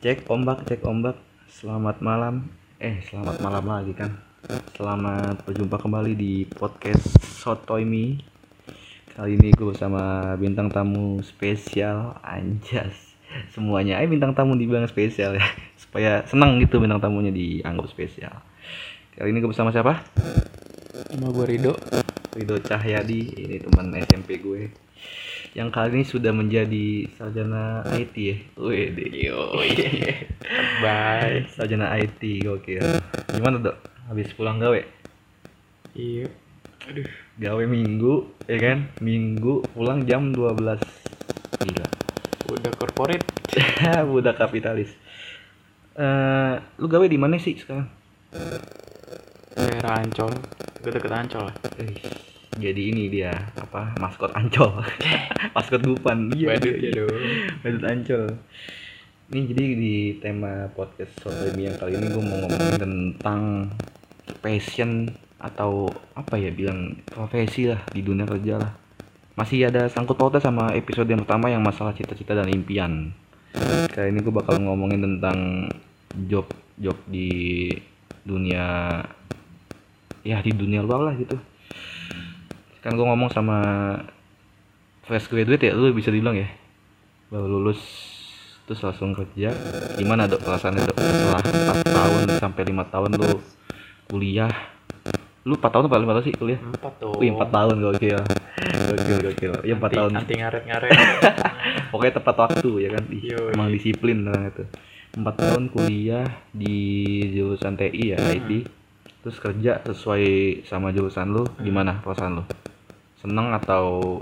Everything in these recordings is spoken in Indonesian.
Cek ombak, cek ombak. Selamat malam. Eh, selamat malam lagi kan. Selamat berjumpa kembali di podcast Sotoy Me. Kali ini gue bersama bintang tamu spesial Anjas. Semuanya, eh bintang tamu dibilang spesial ya. Supaya senang gitu bintang tamunya dianggap spesial. Kali ini gue bersama siapa? Nama gue Rido Rido Cahyadi, ini teman SMP gue. Yang kali ini sudah menjadi sarjana IT ya. Wih, Bye sarjana IT gokil. Gimana dok? Habis pulang gawe? Iya Aduh Gawe minggu, ya kan? Minggu pulang jam 12 Gila. Udah corporate Budak kapitalis. Eh, lu gawe di mana sih sekarang? Daerah Ancol Gue deket Ancol Eh, jadi ini dia apa maskot Ancol, maskot Dupan. Badut ya dong Badut Ancol. Ini jadi di tema podcast Sotoy yang kali ini gue mau ngomongin tentang passion atau apa ya bilang profesi lah di dunia kerja lah. Masih ada sangkut pautnya sama episode yang pertama yang masalah cita-cita dan impian. Kali ini gue bakal ngomongin tentang job job di dunia ya di dunia luar lah gitu. Kan gue ngomong sama fresh graduate ya, lu bisa dibilang ya. Baru lulus terus langsung kerja. Gimana dok? Perasaannya dok? Setelah 4 tahun sampai lima tahun lu kuliah. Lu 4 tahun apa 5 tahun sih kuliah? Empat tuh Wih 4 tahun. gokil. Gokil gokil. Ya 4 Anti- tahun. Anti ngaret-ngaret. Pokoknya tepat waktu ya kan? Ih, Yoi. emang disiplin orang itu. 4 tahun kuliah di jurusan TI ya IT terus kerja sesuai sama jurusan lu gimana perasaan lu seneng atau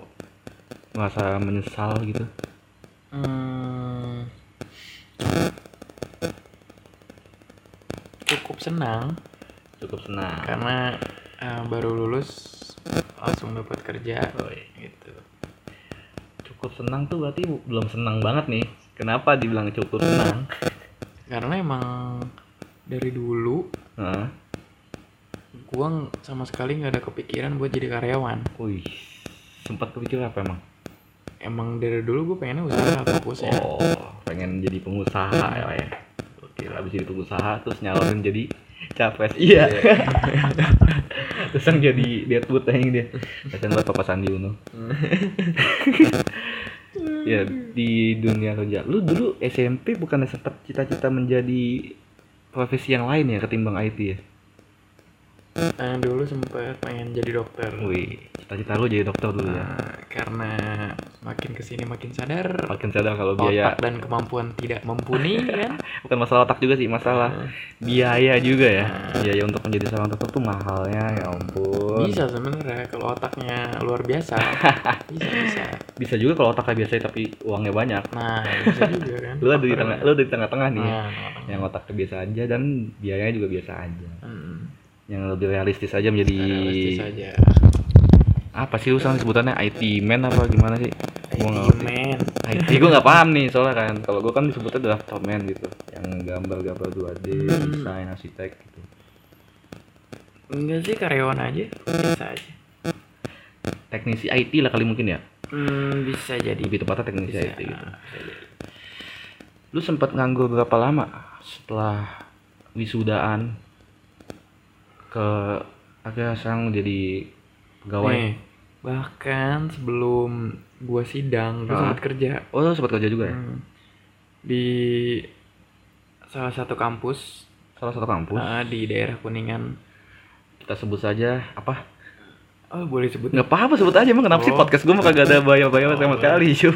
merasa menyesal gitu? Hmm, Cukup senang. Cukup senang. Karena eh, baru lulus Langsung dapat kerja. Oi. Gitu. Cukup senang tuh berarti belum senang banget nih. Kenapa dibilang cukup senang? Karena emang Dari dulu. Ng- sama sekali nggak ada kepikiran buat jadi karyawan. Wih sempat kepikir apa emang? Emang dari dulu gue pengennya usaha fokusnya oh pengen jadi pengusaha ya ya. Oke habis jadi pengusaha terus nyalonin jadi capres. Iya. Terus yang jadi Deadwood yang dia. Kasian buat Papa Sandi Uno. Ya di dunia kerja. Lu dulu SMP bukannya sempat cita-cita menjadi profesi yang lain ya ketimbang IT ya Nah, dulu sempet pengen jadi dokter. Wih, cita-cita lu jadi dokter dulu ya. Nah, karena makin ke sini makin sadar Makin sadar kalau biaya otak dan kemampuan tidak mumpuni kan. bukan masalah otak juga sih, masalah biaya juga ya. Biaya untuk menjadi seorang dokter tuh mahalnya, ya ampun. Bisa sebenarnya kalau otaknya luar biasa. bisa bisa. Bisa juga kalau otaknya biasa tapi uangnya banyak. Nah, bisa juga kan. Lu ada di tengah, lu ada di tengah-tengah nih. ya. Nah, tengah-tengah. Yang otaknya biasa aja dan biayanya juga biasa aja. Hmm, Yang lebih realistis aja menjadi realistis aja. apa sih lu sekarang sebutannya IT man apa gimana sih? Gua ngerti. Man. IT gue nggak paham nih soalnya kan. Kalau gue kan disebutnya drafter man gitu, yang gambar-gambar 2D, Hmm. desain, arsitek gitu. Enggak sih karyawan aja, biasa aja. Teknisi IT lah kali mungkin ya. Hmm, bisa jadi. Lebih tepatnya teknisi Bisa. IT gitu. Lu sempat nganggur berapa lama setelah wisudaan ke akhirnya sekarang jadi pegawai? Nih, bahkan sebelum gua sidang, gua Ah. sempat kerja Oh, lu sempat kerja juga ya? Hmm. di salah satu kampus Salah satu kampus. ah, di daerah Kuningan. Kita sebut saja apa? Oh, boleh sebut Nggak apa-apa sebut aja emang kenapa sih Oh. podcast gue mah kagak ada bayar-bayar sama Oh, sekali cuy.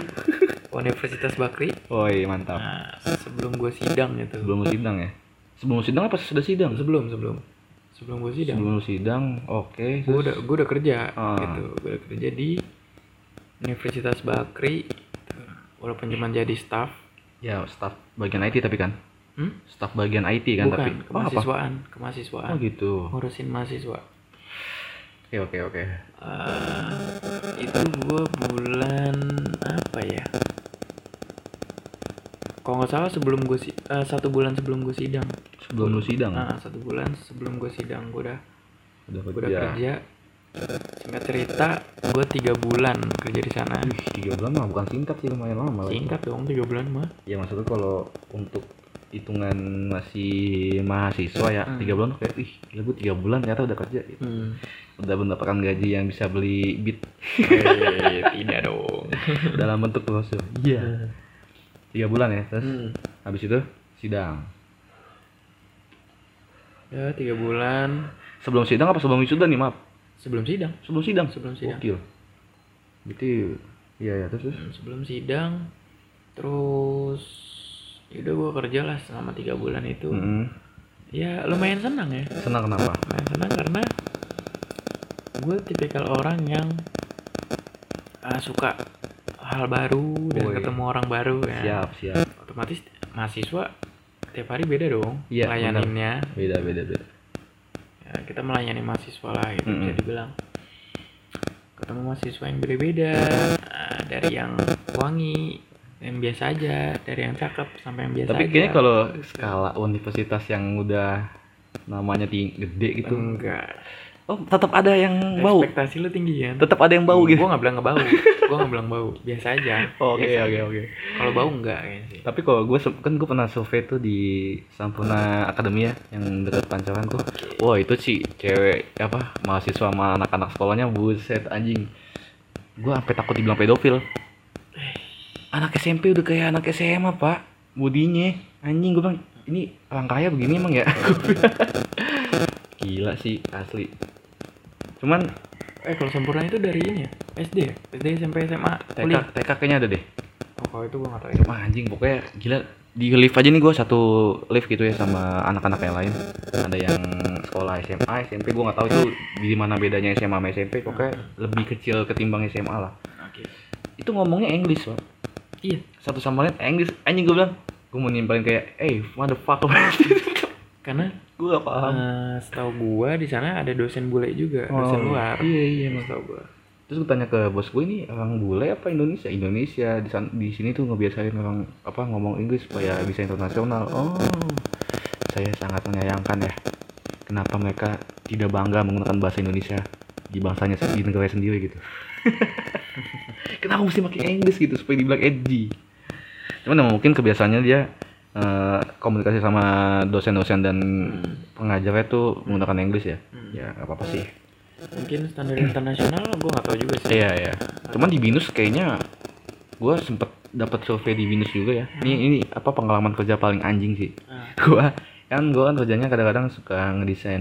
Universitas Bakri. Woi, mantap. Nah, sebelum gua sidang itu. Sebelum lu sidang ya? Sebelum lu sidang apa sudah sidang? sebelum sebelum sebelum gua sidang. Sebelum lu sidang, oke. Gua terus- udah gua udah kerja Ah. gitu. Gua udah kerja di Universitas Bakri. gitu. Walaupun cuma jadi staff. Ya, staff bagian IT tapi kan? Hmm? Staff bagian IT kan Bukan, tapi. Oh, apa? kemahasiswaan, kemahasiswaan. Oh gitu. Ngurusin mahasiswa. Oke, oke, oke. Eh, itu gua bulan apa ya kalau nggak salah sebelum gue si eh, satu bulan sebelum gue sidang. Sebelum lu sidang? Ah satu bulan sebelum gue sidang gue udah udah kerja. udah kerja. singkat cerita gue tiga bulan kerja di sana. Ih, tiga bulan mah bukan singkat sih lumayan lama lagi. singkat dong tiga bulan mah. Ya maksudnya kalau untuk hitungan masih mahasiswa ya Hmm. tiga bulan tuh kayak ih gila gue tiga bulan ternyata udah kerja. Gitu. hmm. udah mendapatkan gaji yang bisa beli beat. Eh, tidak dong. Dalam bentuk brosur iya tiga bulan ya terus? Hmm. habis itu sidang. Ya tiga bulan. Sebelum sidang apa sebelum wisuda nih maaf? Sebelum sidang. Sebelum sidang? Sebelum sidang. Gokil. gitu iya ya terus terus? Hmm, sebelum sidang terus yaudah gue kerja lah selama tiga bulan itu. Mm-mm. ya lumayan senang ya. Senang kenapa? Lumayan senang karena gue tipikal orang yang ah, suka hal baru dan ketemu orang baru ya. Siap siap. Otomatis mahasiswa tiap hari beda dong Iya, melayaninnya beda beda beda. Ya, kita melayani mahasiswa lah gitu Mm-mm. bisa dibilang. Ketemu mahasiswa yang beda-beda ah, dari yang wangi yang biasa aja dari yang cakep sampai yang biasa tapi aja. kayaknya kalau skala universitas yang udah namanya tinggi gede gitu enggak oh tetap ada yang bau. Ekspektasi lu tinggi kan tetap ada yang bau gitu? gue nggak bilang ngebau gue nggak bilang bau. Biasa aja. Oke oke oke. Kalau bau enggak kayaknya sih. Tapi kalau gue kan gue pernah survei tuh di Sampurna Akademia yang dekat Pancoran tuh. Wah itu sih cewek apa mahasiswa sama anak-anak sekolahnya buset anjing. Gue sampai takut dibilang pedofil. Anak SMP udah kayak anak SMA pak. Budinya. Anjing gue bilang ini orang kaya begini emang ya gila sih asli. Cuman eh kalau sempurna itu dari ini ya? SD ya? SD SMP SMA TK kuliah? TK kayaknya ada deh. Oh kalau itu gue nggak tahu. Cuma anjing pokoknya gila. Di lift aja nih gue satu lift gitu ya sama anak-anak yang lain. Ada yang sekolah SMA SMP gue nggak tahu itu di mana bedanya SMA sama SMP pokoknya lebih kecil ketimbang SMA lah. Oke. Itu ngomongnya English Pak. iya. Satu sama lain English. Anjing gue bilang gue mau nimpalin kayak eh motherfucker karena gue gak paham. Eh, setahu gua di sana ada dosen bule juga dosen luar. iya iya emang. setahu gua. Terus gue tanya ke bos gue ini orang bule apa Indonesia? Indonesia di san- di sini tuh ngebiasain orang apa ngomong Inggris supaya bisa internasional. Oh saya sangat menyayangkan ya kenapa mereka tidak bangga menggunakan bahasa Indonesia di bangsanya di negara sendiri gitu. Kenapa mesti pakai Inggris gitu supaya dibilang edgy? Cuman mungkin kebiasaannya dia eh, komunikasi sama dosen-dosen dan pengajarnya tuh menggunakan Inggris ya ya gak apa-apa sih mungkin standar internasional gua nggak tahu juga sih Iya iya. Cuman di binus kayaknya gue sempet dapat survei di binus juga ya. Ini ini apa pengalaman kerja paling anjing sih. Ah. Gua kan gue kan kerjanya kadang-kadang suka ngedesain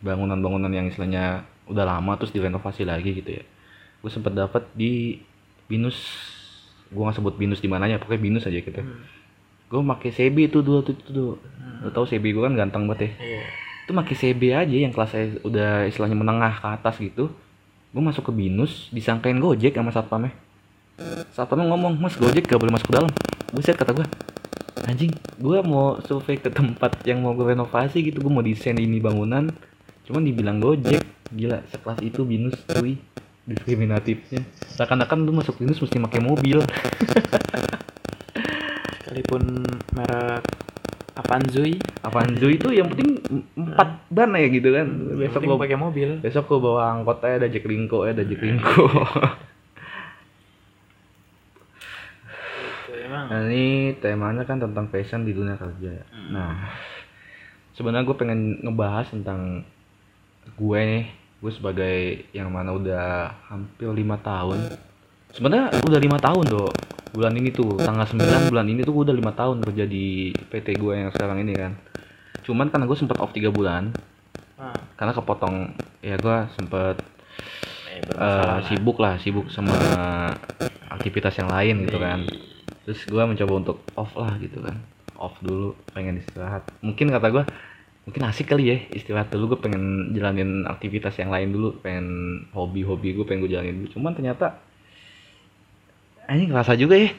bangunan-bangunan yang istilahnya udah lama terus direnovasi lagi gitu ya. Gue sempet dapat di binus. Gue nggak sebut binus di mananya, pokoknya binus aja gitu. Hmm. Gue pakai CB itu dulu tuh itu dulu. Lo tau CB gue kan ganteng banget ya. Iya. Itu pakai CB aja yang kelas saya udah istilahnya menengah ke atas gitu. Gue masuk ke binus disangkain gojek sama satpamnya. Satpamnya ngomong mas gojek gak boleh masuk ke dalam. Buset kata gue anjing gue mau survei ke tempat yang mau gue renovasi gitu. Gue mau desain ini bangunan. Cuman dibilang gojek gila sekelas itu binus cuy. Diskriminatifnya. Seakan-akan lu masuk binus mesti pakai mobil sekalipun merek Avanzui. Apaan Zui itu yang penting empat ban ya gitu kan. Yang besok lo pakai mobil. besok gue bawa angkot aja ada Jack Linko ada Jack Linko Gitu, nah ini temanya kan tentang fashion di dunia kerja. Nah sebenarnya gue pengen ngebahas tentang gue nih gue sebagai yang mana udah hampir lima tahun. Sebenarnya udah lima tahun dong bulan ini tuh tanggal 9 bulan ini tuh gue udah lima tahun kerja di PT gue yang sekarang ini kan. Cuman karena gue sempet off tiga bulan ah, karena kepotong ya gue sempet eh, lah. sibuk lah sibuk sama aktivitas yang lain gitu kan. Terus gue mencoba untuk off lah gitu kan. Off dulu pengen istirahat. Mungkin kata gue mungkin asik kali ya istirahat dulu. Gue pengen jalanin aktivitas yang lain dulu pengen hobi-hobi gue pengen gue jalanin dulu. Cuman ternyata anjing ngerasa juga ya.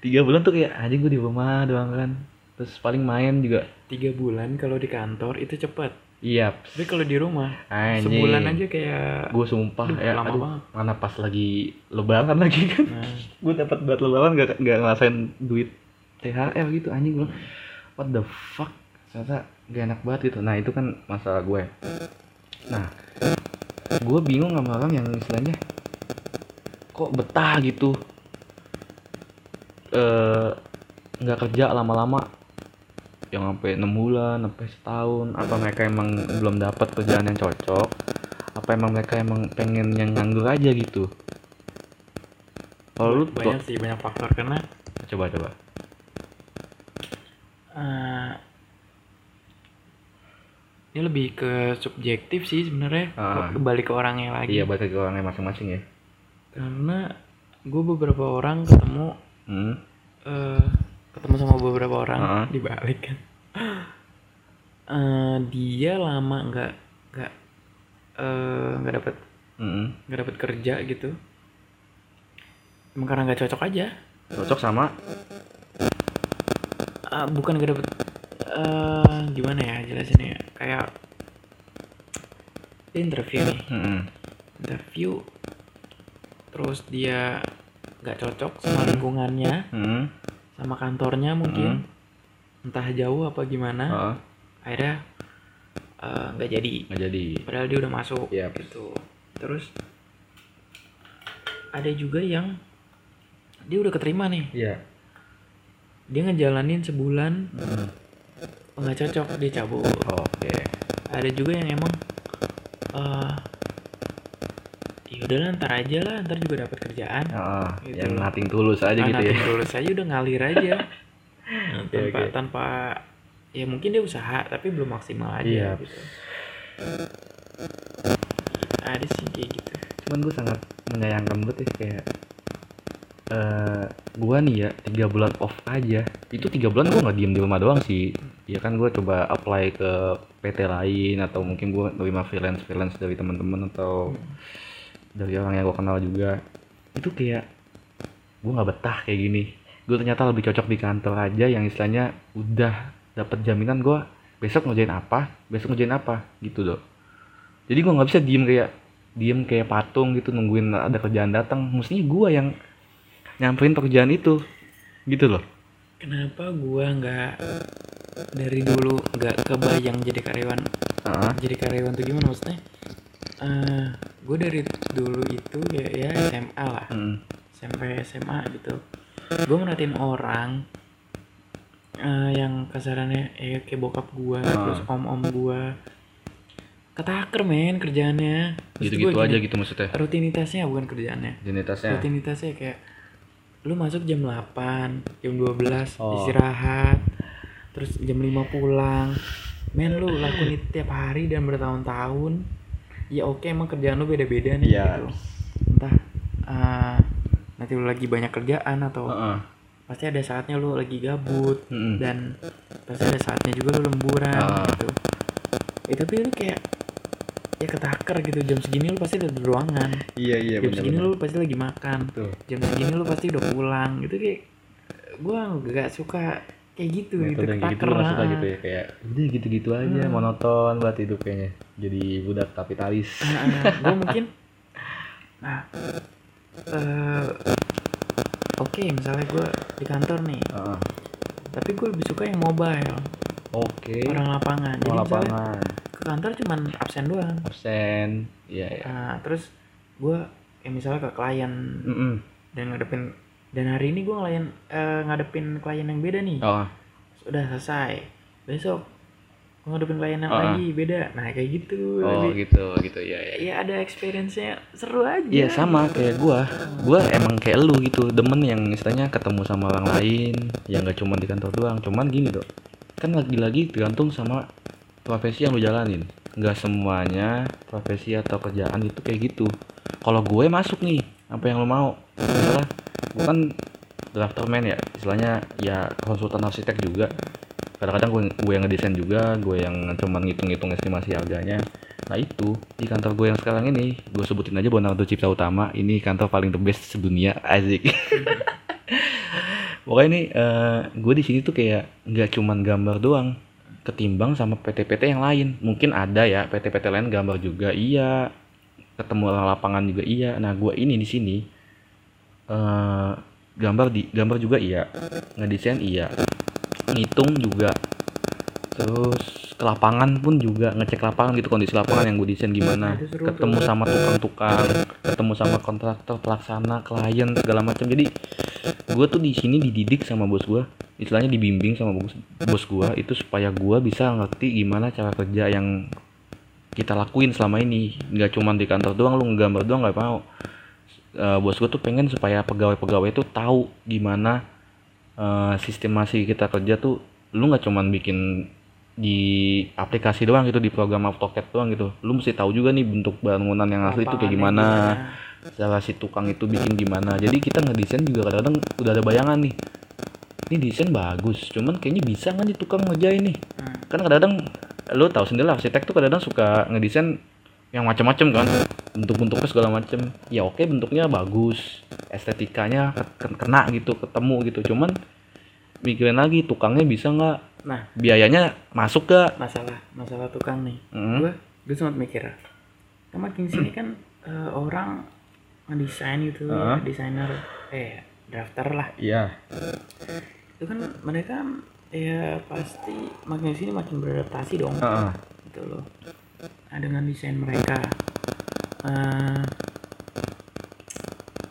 Tiga bulan tuh kayak anjing gue di rumah doang kan. Terus paling main juga. Tiga bulan kalau di kantor itu cepat iya tapi kalau di rumah anjing. sebulan aja kayak gue sumpah Aduh, ya lama aduh, banget. mana pas lagi lebaran lagi kan. Nah, gue dapat buat lebaran gak gak ngerasain duit THR gitu anjing. Gue what the fuck? Ternyata gak enak banget gitu. Nah itu kan masalah gue nah gue bingung sama orang yang istilahnya kok betah gitu eh nggak kerja lama-lama. Yang sampai enam bulan sampai setahun. Apa mereka emang belum dapat kerjaan yang cocok? Apa emang mereka emang pengen yang nganggur aja gitu? Kalau lu banyak sih banyak faktor. Karena coba coba. Eh, ini lebih ke subjektif sih sebenarnya. Ah. kembali ke orangnya lagi? Iya balik ke orangnya masing-masing ya. Karena gue beberapa orang ketemu hmm. eh ketemu sama beberapa orang Ah. dibalik kan Eh, dia lama nggak nggak eh, nggak dapat Mm-mm. nggak dapat kerja gitu emang karena nggak cocok aja cocok sama Ah, bukan nggak dapet eh gimana ya jelasinnya kayak dia interview nih Mm-mm. interview terus dia nggak cocok sama lingkungannya Mm-mm. sama kantornya mungkin. Entah jauh apa gimana. Heeh. akhirnya eh, nggak jadi. Nggak jadi. Padahal dia udah masuk. Yap. gitu. Terus ada juga yang dia udah keterima nih. Iya. Dia ngejalanin sebulan Mm. nggak cocok dia cabut. Oke. Ada juga yang emang ya udahlah ntar aja lah ntar juga dapat kerjaan. Heeh, Gitu yang nating tulus aja Ah, gitu ya. tulus aja udah ngalir aja. Oke, tanpa oke. tanpa ya mungkin dia usaha tapi belum maksimal aja Iya. gitu. Ada sih kayak gitu. Cuman gue sangat menyayangkan banget ya kayak eh gue nih ya tiga bulan off aja. Itu tiga bulan gue nggak diem di rumah doang sih. Ya kan gue coba apply ke PT lain atau mungkin gue terima freelance freelance dari teman-teman atau dari orang yang gue kenal juga. Itu kayak gue nggak betah kayak gini. Gue ternyata lebih cocok di kantor aja yang istilahnya udah dapat jaminan gue besok ngerjain apa besok ngerjain apa gitu loh jadi gue nggak bisa diem kayak diem kayak patung gitu nungguin ada kerjaan datang. Mestinya gue yang nyamperin pekerjaan itu gitu loh kenapa gua nggak dari dulu nggak kebayang jadi karyawan? Heeh. jadi karyawan tuh gimana maksudnya? Eh gue dari dulu itu ya ya SMA lah. Mm. SMP SMA gitu. Gue merhatiin orang eh, yang kasarannya ya kayak bokap gue Ah. terus om om gue ketaker men kerjaannya. Terus gitu-gitu gua aja gitu maksudnya? rutinitasnya bukan kerjaannya. Identitasnya rutinitasnya kayak lu masuk jam 8 jam 12 Oh. istirahat terus jam 5 pulang. Men lu lakuin itu tiap hari dan bertahun-tahun ya oke emang kerjaan lu beda-beda nih Iya. gitu. entah eh, nanti lu lagi banyak kerjaan atau Heeh. pasti ada saatnya lu lagi gabut Mm-mm. dan pasti ada saatnya juga lu lemburan Ah. gitu eh, tapi lu kayak ya ketaker gitu jam segini lu pasti udah di ruangan iya iya jam segini lu pasti lagi makan Tuh. jam segini lu pasti udah pulang gitu kayak gua gak suka kayak gitu gitu kayak gitu ah. gitu ya kayak udah gitu-gitu aja Hmm. monoton buat hidup kayaknya jadi budak kapitalis Ah, ah. gua mungkin nah eh oke misalnya gua di kantor nih Heeh. tapi gue lebih suka yang mobile oke orang lapangan jadi misalnya lapangan ke kantor cuman absen doang absen iya iya Nah, terus gue ya misalnya ke klien Mm-mm. dan ngadepin dan hari ini gue ngelayan eh, ngadepin klien yang beda nih oh udah selesai besok gue ngadepin klien yang Ah. lagi beda nah kayak gitu oh Jadi, gitu gitu ya ya ya ada experience-nya seru aja Iya sama kayak gua, gua emang kayak lu gitu, demen yang istilahnya ketemu sama orang lain, yang gak cuma di kantor doang. Cuman gini dok, kan lagi-lagi tergantung sama profesi yang lu jalanin. Nggak semuanya profesi atau kerjaan itu kayak gitu. Kalau gue masuk nih, apa yang lu mau? Misalnya, gue kan drafterman ya, istilahnya ya konsultan arsitek juga. Kadang-kadang gue, gue yang ngedesain juga, gue yang cuma ngitung-ngitung estimasi harganya. Nah itu di kantor gue yang sekarang ini gue sebutin aja Bonardo Cipta Utama ini kantor paling the best sedunia Azik. Pokoknya nih eh, gue di sini tuh kayak nggak cuman gambar doang, ketimbang sama PT-PT yang lain. Mungkin ada ya PT-PT lain gambar juga iya, ketemu lapangan juga iya. Nah gue ini di sini eh gambar di gambar juga iya, ngedesain iya, ngitung juga. Terus ke lapangan pun juga ngecek lapangan gitu kondisi lapangan yang gue desain gimana. Ketemu sama tukang-tukang ketemu sama kontraktor pelaksana klien segala macam. Jadi gue tuh di sini dididik sama bos gue. Istilahnya dibimbing sama bos bos gue itu supaya gue bisa ngerti gimana cara kerja yang kita lakuin selama ini. Nggak cuma di kantor doang lu ngegambar doang nggak mau Eh, bos gue tuh pengen supaya pegawai-pegawai itu tahu gimana eh, sistemasi kita kerja tuh lu nggak cuman bikin di aplikasi doang gitu di program AutoCAD doang gitu. Lu mesti tahu juga nih bentuk bangunan yang asli itu kayak gimana cara si tukang itu bikin gimana. Jadi kita ngedesain juga kadang-kadang udah ada bayangan nih ini desain bagus cuman kayaknya bisa nggak nih tukang ngerjain nih? Hmm. kan kadang-kadang lu tahu sendiri lah arsitek tuh kadang-kadang suka ngedesain yang macam-macam kan bentuk-bentuknya segala macam ya oke bentuknya bagus estetikanya ke- ke- kena gitu ketemu gitu cuman mikirin lagi tukangnya bisa nggak Nah, biayanya masuk gak masalah masalah tukang nih. Hmm. Gue gue sempat mikir. Kan makin sini kan eh, orang ngedesain gitu, Heeh. desainer eh drafter lah. iya Itu kan mereka ya pasti makin sini makin beradaptasi dong. Heeh. gitu loh nah dengan desain mereka eh,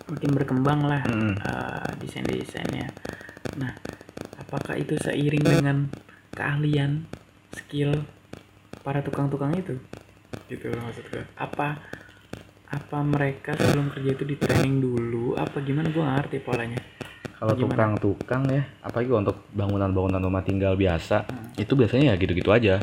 makin berkembang lah Mm. eh, desain-desainnya. Nah apakah itu seiring dengan keahlian skill para tukang-tukang itu? Gitu loh maksud gue apa apa mereka sebelum kerja itu di training dulu? Apa gimana? Gue ngerti polanya. Kalau tukang-tukang ya apalagi untuk bangunan-bangunan rumah tinggal biasa itu biasanya ya gitu-gitu aja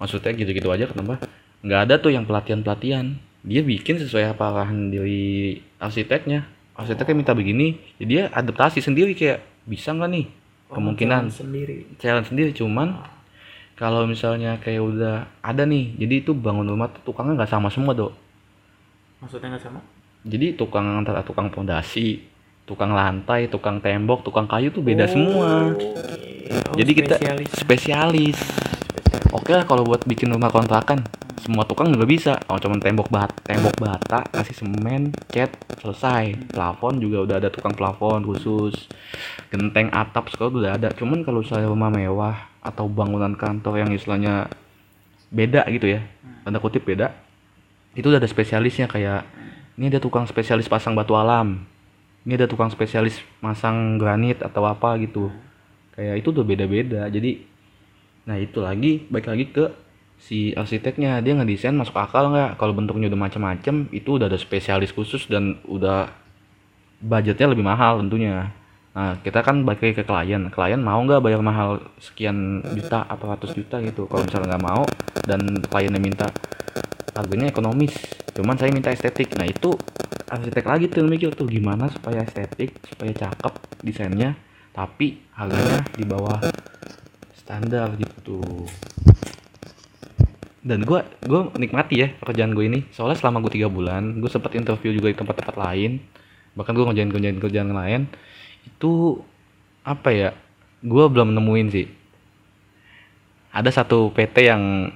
maksudnya gitu-gitu aja kenapa? Nggak ada tuh yang pelatihan-pelatihan. Dia bikin sesuai apa arahan dari arsiteknya. Arsiteknya minta begini jadi dia adaptasi sendiri kayak bisa nggak nih? Oh, kemungkinan. sendiri. Challenge sendiri cuman kalau misalnya kayak udah ada nih jadi itu bangun rumah tuh tukangnya nggak sama semua dok. Maksudnya nggak sama? Jadi tukang antara tukang fondasi tukang lantai tukang tembok tukang kayu tuh beda Oh, semua oke. Oh, jadi kita spesialis. spesialis Oke lah kalau buat bikin rumah kontrakan semua tukang juga bisa. Kalau cuma tembok bat tembok bata kasih semen cat selesai. Plafon juga udah ada tukang plafon khusus. Genteng atap sekolah udah ada. Cuman kalau saya rumah mewah atau bangunan kantor yang istilahnya beda gitu ya tanda kutip beda itu udah ada spesialisnya kayak ini ada tukang spesialis pasang batu alam. Ini ada tukang spesialis masang granit atau apa gitu. Kayak itu udah beda-beda. Jadi nah itu lagi baik lagi ke si arsiteknya. Dia ngedesain masuk akal nggak? Kalau bentuknya udah macam-macam itu udah ada spesialis khusus dan udah budgetnya lebih mahal tentunya. Nah kita kan balik lagi ke klien. Klien mau nggak bayar mahal sekian juta apa ratus juta gitu? Kalau misalnya nggak mau dan kliennya minta harganya ekonomis cuman saya minta estetik. Nah itu arsitek lagi tuh mikir tuh gimana supaya estetik supaya cakep desainnya tapi harganya di bawah standar gitu. Dan gue gue nikmati ya pekerjaan gue ini. Soalnya selama gue tiga bulan gue sempat interview juga di tempat-tempat lain. Bahkan gue ngerjain kerjaan kerjaan lain. Itu apa ya gue belum nemuin sih. Ada satu PT yang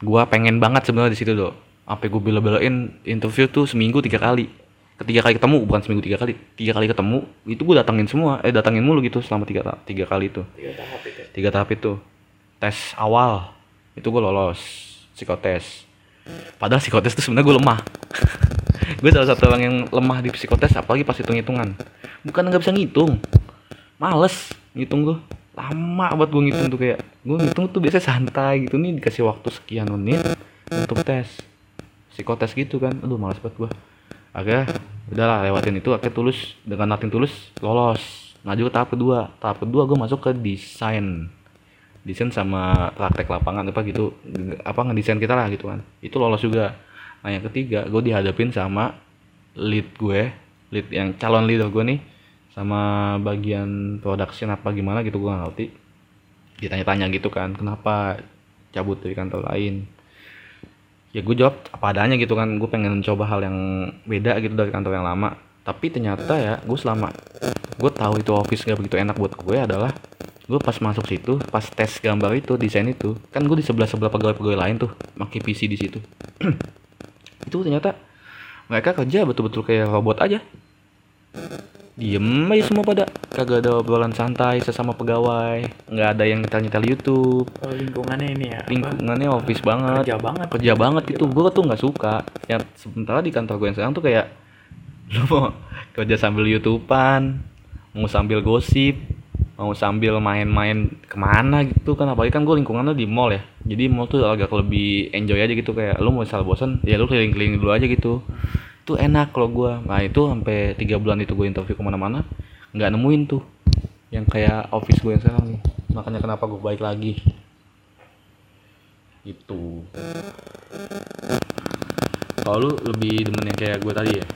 gue pengen banget sebenarnya di situ loh sampai gue bela-belain interview tuh seminggu tiga kali ketiga kali ketemu bukan seminggu tiga kali. Tiga kali ketemu itu gue datangin semua. Eh datangin mulu gitu selama tiga tiga kali itu. Tiga tahap itu. Tiga tahap itu. Tes awal itu gue lolos. Psikotes. Padahal psikotes itu sebenarnya gue lemah. Gue salah satu orang yang lemah di psikotes apalagi pas hitung hitungan bukan nggak bisa ngitung. Males ngitung gue lama buat gue ngitung tuh kayak gue ngitung tuh biasanya santai gitu. Nih dikasih waktu sekian menit untuk tes. Psikotes gitu kan. Aduh males banget gue akhirnya udahlah lewatin itu. Akhirnya tulus. Dengan nating tulus lolos. Maju ke tahap kedua. Tahap kedua gue masuk ke desain. Desain sama praktek lapangan apa gitu. Apa ngedesain kita lah gitu kan. Itu lolos juga. Nah yang ketiga gue dihadapin sama lead gue lead yang calon leader gue nih sama bagian production apa gimana gitu gue gak ngerti. Ditanya-tanya gitu kan kenapa cabut dari kantor lain ya gue jawab apa adanya gitu kan. Gue pengen coba hal yang beda gitu dari kantor yang lama. Tapi ternyata ya gue selama gue tahu itu office gak begitu enak buat gue adalah gue pas masuk situ pas tes gambar itu desain itu kan gue di sebelah sebelah pegawai pegawai lain tuh pakai PC di situ. Itu ternyata mereka kerja betul-betul kayak robot aja diem aja semua pada. Kagak ada obrolan santai sesama pegawai. Nggak ada yang nyetel nyetel YouTube. Oh, lingkungannya ini ya. apa? lingkungannya office banget. Kerja banget. kerja banget gitu gue tuh nggak suka. Yang sementara di kantor gue yang sekarang tuh kayak lu mau kerja sambil youtubean mau sambil gosip mau sambil main-main ke mana gitu kan. Apalagi kan gue lingkungannya di mall ya. Jadi mall tuh agak lebih enjoy aja gitu. Kayak lu mau misal bosan ya lu keliling-keliling dulu aja gitu itu enak kalau gue nah itu sampai tiga bulan itu gue interview ke mana-mana nggak nemuin tuh yang kayak office gue yang sekarang nih. Makanya kenapa gue balik lagi. Itu kalau lu lebih demen yang kayak gue tadi ya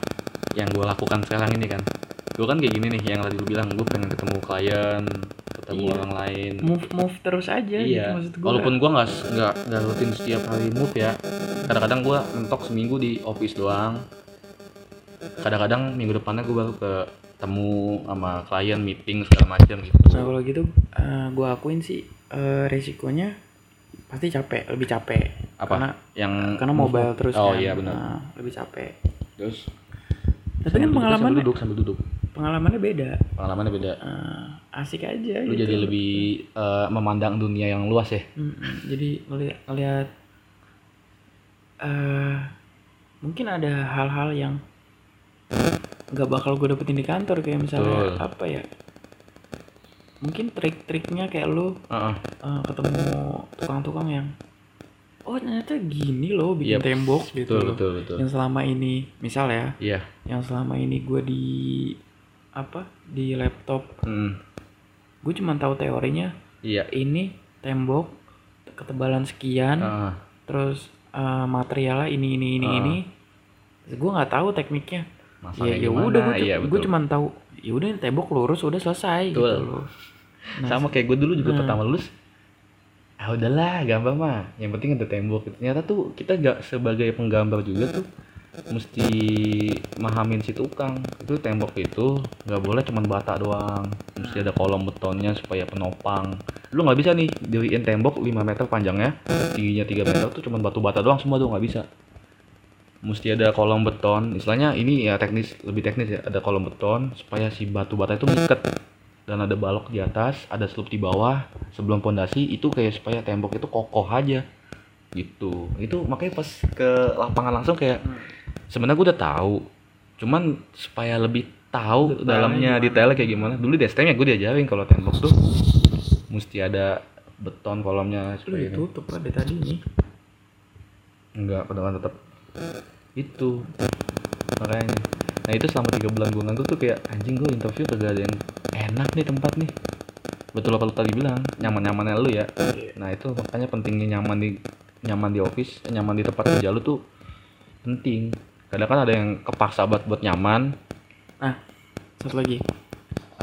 yang gue lakukan sekarang ini kan. Gue kan kayak gini nih yang tadi lu bilang gue pengen ketemu klien ketemu Iya. orang lain. Move move terus aja iya. gitu maksud gua. walaupun gue nggak nggak rutin setiap hari move ya. Kadang-kadang gue mentok seminggu di office doang kadang-kadang minggu depannya gue baru ketemu sama klien meeting segala macam gitu Nah kalau gitu eh, gua akuin sih eh, resikonya pasti capek, lebih capek. apa Karena yang karena mobile terus oh kan. iya benar Nah, lebih capek. terus Tapi sambil kan duduk, pengalamannya sambil duduk sambil duduk pengalamannya beda. pengalamannya beda Eh, asik aja lu gitu. jadi lebih eh, memandang dunia yang luas ya Mm-mm. jadi ngeliat ngeliat eh mungkin ada hal-hal yang nggak bakal gue dapetin di kantor kayak misalnya Betul. apa ya mungkin trik-triknya kayak lu Heeh. eh, ketemu tukang-tukang yang oh ternyata gini loh bikin Yep. tembok gitu betul loh. betul betul yang selama ini misal ya iya yang selama ini gue di apa di laptop Mm, gue cuma tahu teorinya iya ini tembok ketebalan sekian Heeh. terus eh, materialnya ini ini ini Ah. ini gue nggak tahu tekniknya ya Masaknya ya gimana? udah gue gue betul. cuma tahu ya udah tembok lurus udah selesai gitu Betul. loh Nah, sama kayak gue dulu juga Nah. pertama lulus ah udahlah gambar mah yang penting ada tembok gitu. ternyata tuh kita gak sebagai penggambar juga tuh mesti mahamin si tukang itu tembok itu nggak boleh cuman bata doang mesti ada kolom betonnya supaya penopang lu nggak bisa nih diriin tembok 5 meter panjangnya tingginya 3 meter tuh cuman batu bata doang semua tuh nggak bisa mesti ada kolom beton. Istilahnya ini ya teknis lebih teknis ya ada kolom beton supaya si batu bata itu ngiket. Dan ada balok di atas ada slope di bawah. Sebelum pondasi itu kayak supaya tembok itu kokoh aja. Gitu. Itu makanya pas ke lapangan langsung kayak Hmm. sebenarnya gue udah tahu. Cuman supaya lebih tahu Detailnya dalamnya gimana? detailnya kayak gimana. Dulu di STM ya gue diajarin kalau tembok tuh mesti ada beton kolomnya lu supaya ini. ditutup ada tadi nih enggak pedoman tetap itu. Makanya. Nah itu selama tiga bulan gue nganggur tuh kayak anjing gue interview kagak ada yang enak nih tempat nih. Betul apa lu tadi bilang nyaman nyamannya lu ya. Nah itu makanya pentingnya nyaman di nyaman di office nyaman di tempat kerja lu tuh penting. Kadang kan ada yang kepaksa buat buat nyaman. Nah satu lagi.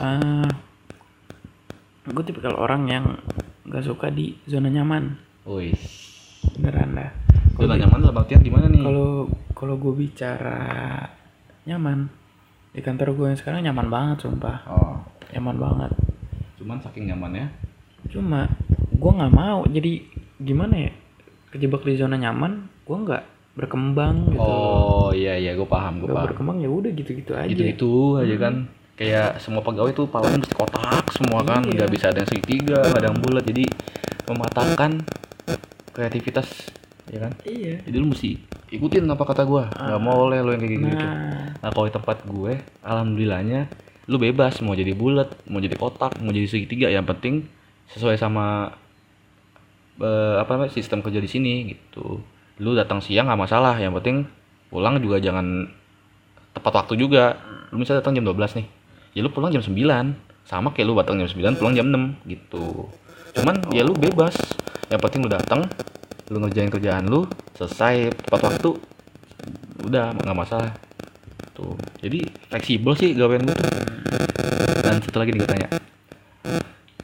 Eh gue tipikal orang yang nggak suka di zona nyaman. Wis beneran dah. Zona nyaman dalam artian gimana nih? Kalau kalau gue bicara nyaman di kantor gue yang sekarang nyaman banget sumpah. Oh. Nyaman banget. Cuman saking nyamannya? Cuma gue nggak mau. Jadi gimana ya? Kejebak di zona nyaman gue nggak berkembang gitu oh iya iya. Gue paham gue paham. berkembang ya udah gitu gitu aja. Gitu-gitu aja kan. Kayak semua pegawai tuh palanya mesti kotak semua kan. Iya. nggak bisa ada yang segitiga nggak ada yang bulat. Jadi mematahkan kreativitas ya kan? Iya. Jadi lu mesti ikutin apa kata gua. Nggak mau oleh lu yang kayak gitu nah. Nah kalau di tempat gue alhamdulillahnya lu bebas mau jadi bulat mau jadi kotak mau jadi segitiga yang penting sesuai sama eh, apa namanya sistem kerja di sini gitu. Lu datang siang nggak masalah yang penting pulang juga jangan tepat waktu juga. Lu misalnya datang jam 12 nih ya lu pulang jam 9 sama kayak lu datang jam 9 pulang jam 6 gitu. Cuman ya lu bebas. Yang penting lu datang lu ngerjain kerjaan lu selesai tepat waktu udah nggak masalah. Tuh jadi fleksibel sih gawean gue tuh. Dan satu lagi nih tanya.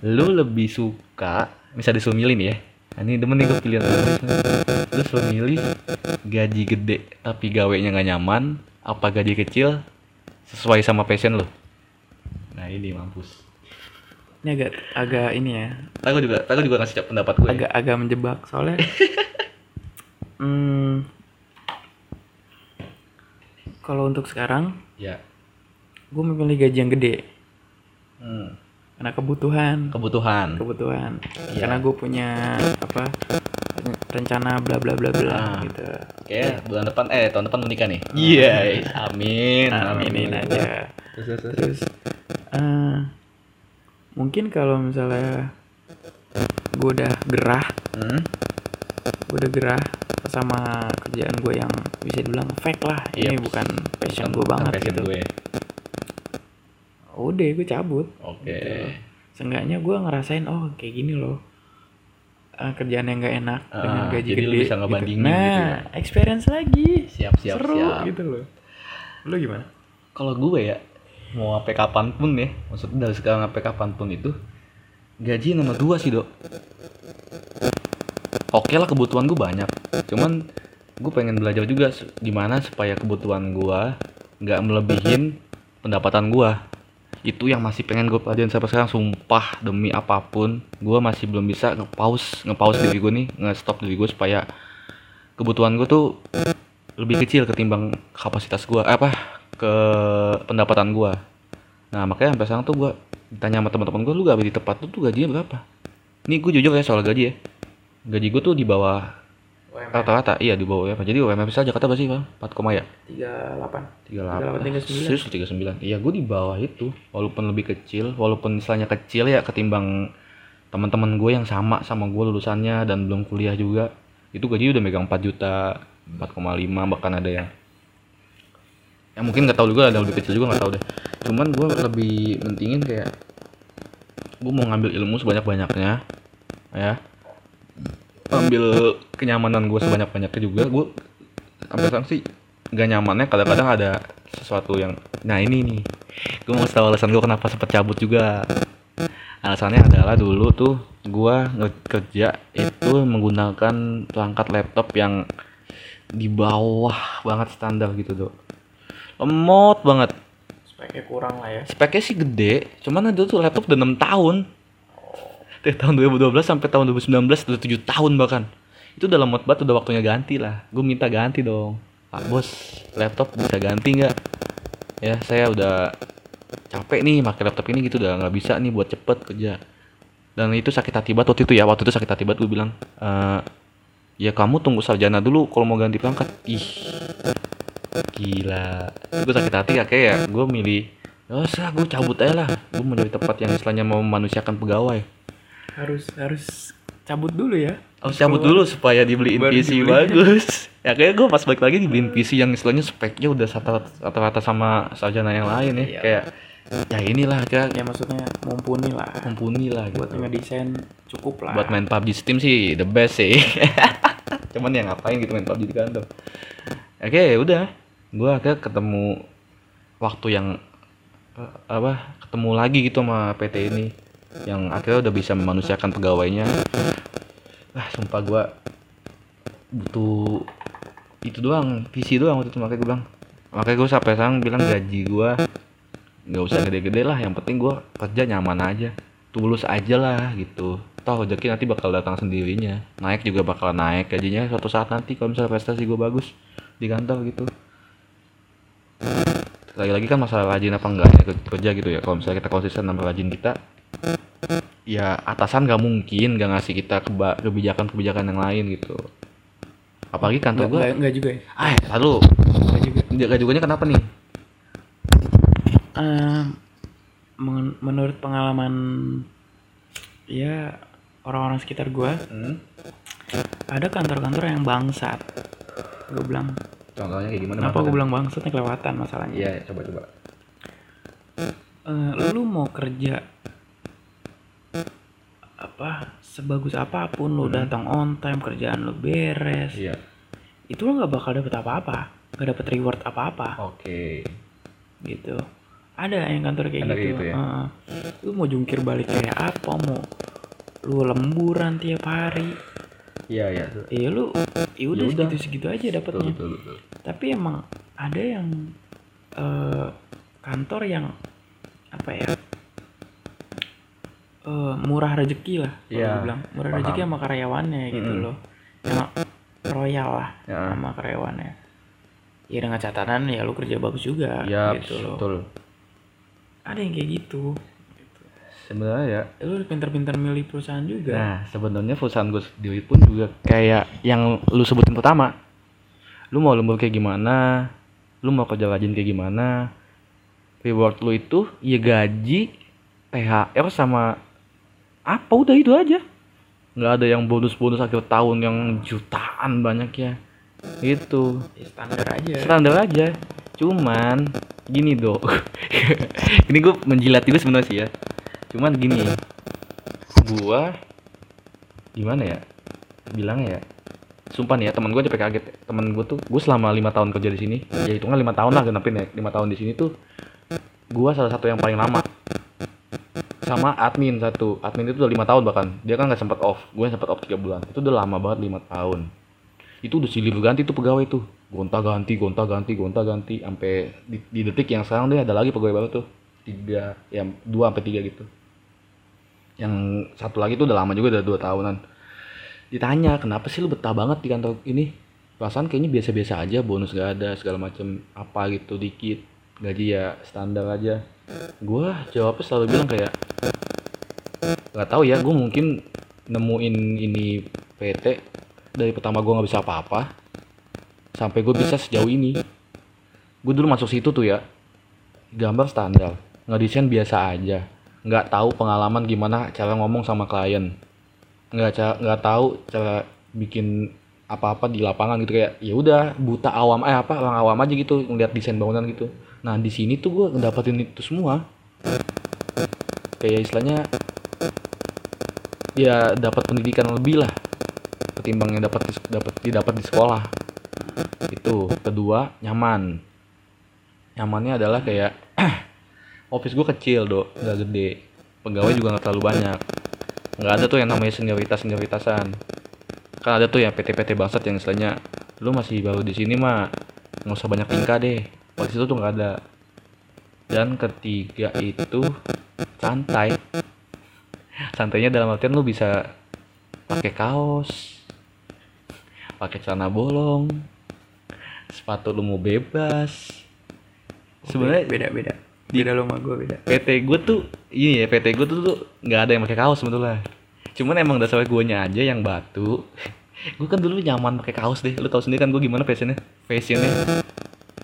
Lu lebih suka misalnya disuruh milih nih ya. Nah, ini demen nih gue pilihan lu suruh milih gaji gede tapi gawenya nggak nyaman apa gaji kecil sesuai sama passion lu? Nah ini mampus ini agak agak ini ya aku juga aku juga ngasih pendapat gue agak agak menjebak soalnya hmm, kalau untuk sekarang ya gue memilih gaji yang gede Hmm. karena kebutuhan Kebutuhan. kebutuhan Iya. karena gue punya apa rencana bla bla bla bla Ah. gitu Oke, bulan depan eh tahun depan menikah nih. Iya, amin. aminin aja Terus, terus, terus. eh, mungkin kalau misalnya gue udah gerah Hmm. gue udah gerah sama kerjaan gue yang bisa dibilang fake lah ini Yep. bukan passion gue banget passion gitu gue. udah gue cabut Oke. Gitu. seenggaknya gue ngerasain oh kayak gini loh Eh, kerjaan yang gak enak Ah, dengan gaji jadi gede lu bisa ngebandingin gitu. nah gitu ya. experience lagi Siap, siap, seru siap. gitu loh lu gimana Kalau gue ya mau sampai kapan pun ya, maksudnya dari sekarang sampai kapan pun itu gaji nomor dua sih dok. Oke lah kebutuhan gue banyak, cuman gue pengen belajar juga gimana supaya kebutuhan gue nggak melebihin pendapatan gue. Itu yang masih pengen gue pelajarin sampai sekarang. Sumpah demi apa pun, gue masih belum bisa nge-pause, nge-pause diri gue nih, nge-stop diri gue supaya kebutuhan gue tuh lebih kecil ketimbang kapasitas gue apa ke pendapatan gue nah makanya sampai sekarang tuh gue ditanya sama teman-teman gue lu gak di tempat lu tuh gajinya berapa? Ini gue jujur ya soal gaji ya. Gaji gue tuh di bawah rata-rata iya di bawah apa jadi UMR besar Jakarta berapa sih bang 4 koma ya. tiga delapan. 38 39. Serius 39 iya gue di bawah itu walaupun lebih kecil walaupun misalnya kecil ya ketimbang teman-teman gue yang sama sama gue lulusannya dan belum kuliah juga. Itu gaji udah megang 4 juta 4,5 bahkan ada yang yang mungkin nggak tahu juga ada lebih kecil juga nggak tahu deh. Cuman gue lebih mentingin kayak gue mau ngambil ilmu sebanyak banyaknya ya. Ambil kenyamanan gue sebanyak banyaknya juga gue sampai sekarang sih nggak nyamannya. Kadang-kadang ada sesuatu yang nah ini nih gue mau tahu alasan gue kenapa sempet cabut juga. Alasannya adalah dulu tuh gue kerja itu menggunakan perangkat laptop yang di bawah banget standar gitu dok lemot banget. Speknya kurang lah ya. Speknya sih gede cuman itu tuh laptop udah 6 tahun. Dari tahun 2012 sampai tahun 2019 udah 7 tahun bahkan. Itu udah lemot banget udah waktunya ganti lah. Gue minta ganti dong. Pak bos laptop bisa ganti nggak? Ya saya udah capek nih pakai laptop ini gitu udah nggak bisa nih buat cepet kerja. Dan itu sakit hati banget waktu itu ya waktu itu sakit hati banget gue bilang "Eh, ya kamu tunggu sarjana dulu kalau mau ganti perangkat ih gila gue sakit hati ya kayak ya gue milih oh usah gue cabut aja lah gue mau tempat yang istilahnya mau memanusiakan pegawai harus harus cabut dulu ya Oh, cabut dulu supaya dibeliin Baru PC dibeliin. bagus. ya kayak gue pas balik lagi dibeliin PC yang istilahnya speknya udah rata- rata-rata sama sarjana yang lain ya. Iya. Kayak ya inilah kayak ya maksudnya mumpuni lah mumpuni lah buat gitu. ngedesain cukup lah Buat main PUBG Steam sih the best sih. Cuman ya ngapain gitu main PUBG di kantor. Oke, udah. Gue akhirnya ketemu waktu yang apa? Ketemu lagi gitu sama PT ini yang akhirnya udah bisa memanusiakan pegawainya. Ah, sumpah gua butuh itu doang, visi doang waktu itu makanya gue bilang. Makanya gue sampai sekarang bilang gaji gua nggak usah gede-gede lah, yang penting gua kerja nyaman aja tulus aja lah gitu toh rezeki nanti bakal datang sendirinya naik juga bakal naik gajinya suatu saat nanti kalau misalnya prestasi gue bagus di kantor gitu lagi-lagi kan masalah rajin apa enggaknya ke- kerja gitu ya. Kalau misalnya kita konsisten sama rajin kita ya atasan nggak mungkin nggak ngasih kita kebijakan-kebijakan yang lain gitu. Apalagi kantor gue nggak juga ya? Ah lalu. Nggak juga. Gajugannya kenapa nih? Men- menurut pengalaman ya orang-orang sekitar gua hmm? ada kantor-kantor yang bangsat. Gue bilang contohnya kayak gimana kenapa gue bilang bangsatnya kelewatan masalahnya? Iya coba coba. Eh, lu mau kerja apa sebagus apa pun lu datang on time kerjaan lu beres. Iya. Itu lu nggak bakal dapet apa-apa nggak dapet reward apa-apa. Oke. Gitu. Ada yang kantor kayak Ada gitu, gitu ya? Heeh. lu mau jungkir balik kayak apa mau lu lemburan tiap hari iya iya ya lu ya udah Ya udah. segitu segitu aja betul dapetnya betul betul tapi emang ada yang eh, kantor yang apa ya eh, murah rezeki lah kalau Iya, bilang murah paham. rezeki sama karyawannya gitu Mm-mm. loh yang royal lah Ya. sama karyawannya ya dengan catatan ya lu kerja bagus juga Iya, gitu loh betul. ada yang kayak gitu sebenarnya ya lu pintar-pintar milih perusahaan juga Nah, sebenarnya perusahaan gue sendiri pun juga kayak yang lu sebutin pertama. Lu mau lembur kayak gimana? Lu mau kerja rajin kayak gimana? Reward lu itu ya gaji, THR sama apa udah itu aja. nggak ada yang bonus-bonus akhir tahun yang jutaan banyak ya. Itu Ya, standar aja standar aja. Cuman gini dok. ini gue menjilat juga sebenarnya sih ya. Cuman gini, gua gimana ya? Bilangnya ya sumpah nih ya teman gue sampai kaget. Teman gue tuh gue selama lima tahun kerja di sini ya hitungan lima tahun lah genapin ya lima tahun di sini tuh gua salah satu yang paling lama. Sama admin satu admin itu udah lima tahun bahkan. Dia kan nggak sempat off gue sempat off tiga bulan. Itu udah lama banget lima tahun. Itu udah silih berganti tuh pegawai tuh. Gonta ganti gonta ganti gonta ganti sampai di, di detik yang sekarang dia ada lagi pegawai baru tuh. Tiga ya dua sampai tiga gitu yang satu lagi tuh udah lama juga udah dua tahunan. Ditanya kenapa sih lu betah banget di kantor ini? Perasaan kayaknya biasa-biasa aja bonus gak ada segala macam apa gitu dikit gaji ya standar aja. Gua jawabnya selalu bilang kayak nggak tahu ya gue mungkin nemuin ini PT dari pertama gua nggak bisa apa-apa sampai gue bisa sejauh ini. Gue dulu masuk situ tuh ya gambar standar ngedesain biasa aja nggak tahu pengalaman gimana cara ngomong sama klien. Nggak nggak tahu cara bikin apa-apa di lapangan gitu kayak ya udah buta awam eh apa orang awam aja gitu ngeliat desain bangunan gitu. Nah di sini tuh gue ngedapetin itu semua. Kayak istilahnya ya dapat pendidikan lebih lah ketimbang yang dapat dapat didapat di sekolah. Itu. Kedua nyaman. Nyamannya adalah kayak office gue kecil dok. Nggak gede. Pegawai juga nggak terlalu banyak. Nggak ada tuh yang namanya senioritas senioritasan kan ada tuh yang PT-PT bangsat yang istilahnya lu masih baru di sini mah nggak usah banyak tingkah deh. Waktu itu tuh nggak ada. Dan ketiga itu santai. Santainya dalam artian lu bisa pakai kaos pakai celana bolong sepatu lu mau bebas. Sebenarnya beda beda beda lo sama gue beda. PT gue tuh ini ya PT gue tuh nggak ada yang pakai kaos sebetulnya. Cuman emang dasarnya guanya aja yang batu. Gue kan dulu nyaman pakai kaos deh. Lu tau sendiri kan gue gimana fashionnya? Fashionnya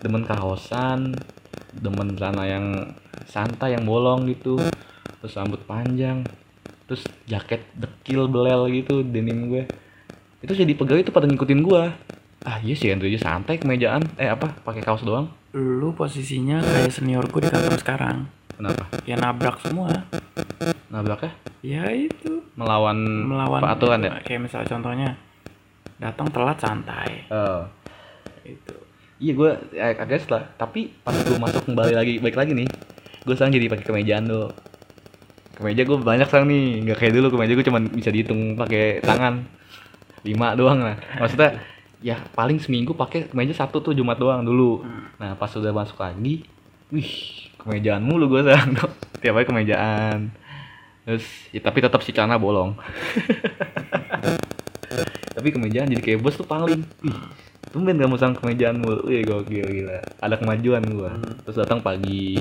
demen kaosan demen celana yang santai yang bolong gitu. Terus rambut panjang. Terus jaket dekil belel gitu denim gue itu jadi pegawai tuh pada ngikutin gue ah iya sih Andrew santai kemejaan. Eh apa pakai kaos doang lu posisinya kayak senior gue di kantor sekarang. Kenapa? Ya nabrak semua. Nabraknya ya? Itu. Melawan melawan peraturan ya? kayak misalnya contohnya datang telat santai. Oh. itu. Iya gue agak setelah tapi pas gue masuk kembali lagi baik lagi nih gue sekarang jadi pakai kemejaan tuh kemeja gue banyak sekarang nih. Nggak kayak dulu kemeja gue cuma bisa dihitung pakai tangan. Lima doang lah. Maksudnya ya paling seminggu pakai kemeja satu tuh jumat doang dulu. Nah pas udah masuk lagi wih kemejaan mulu gue sekarang tuh tiap hari kemejaan. Terus ya, tapi tetap si celana bolong. Tapi kemejaan jadi kayak bos tuh paling. Wih, tumben kamu sang kemejaan mulu. Wih gokil gila. Ada kemajuan gua. Terus datang pagi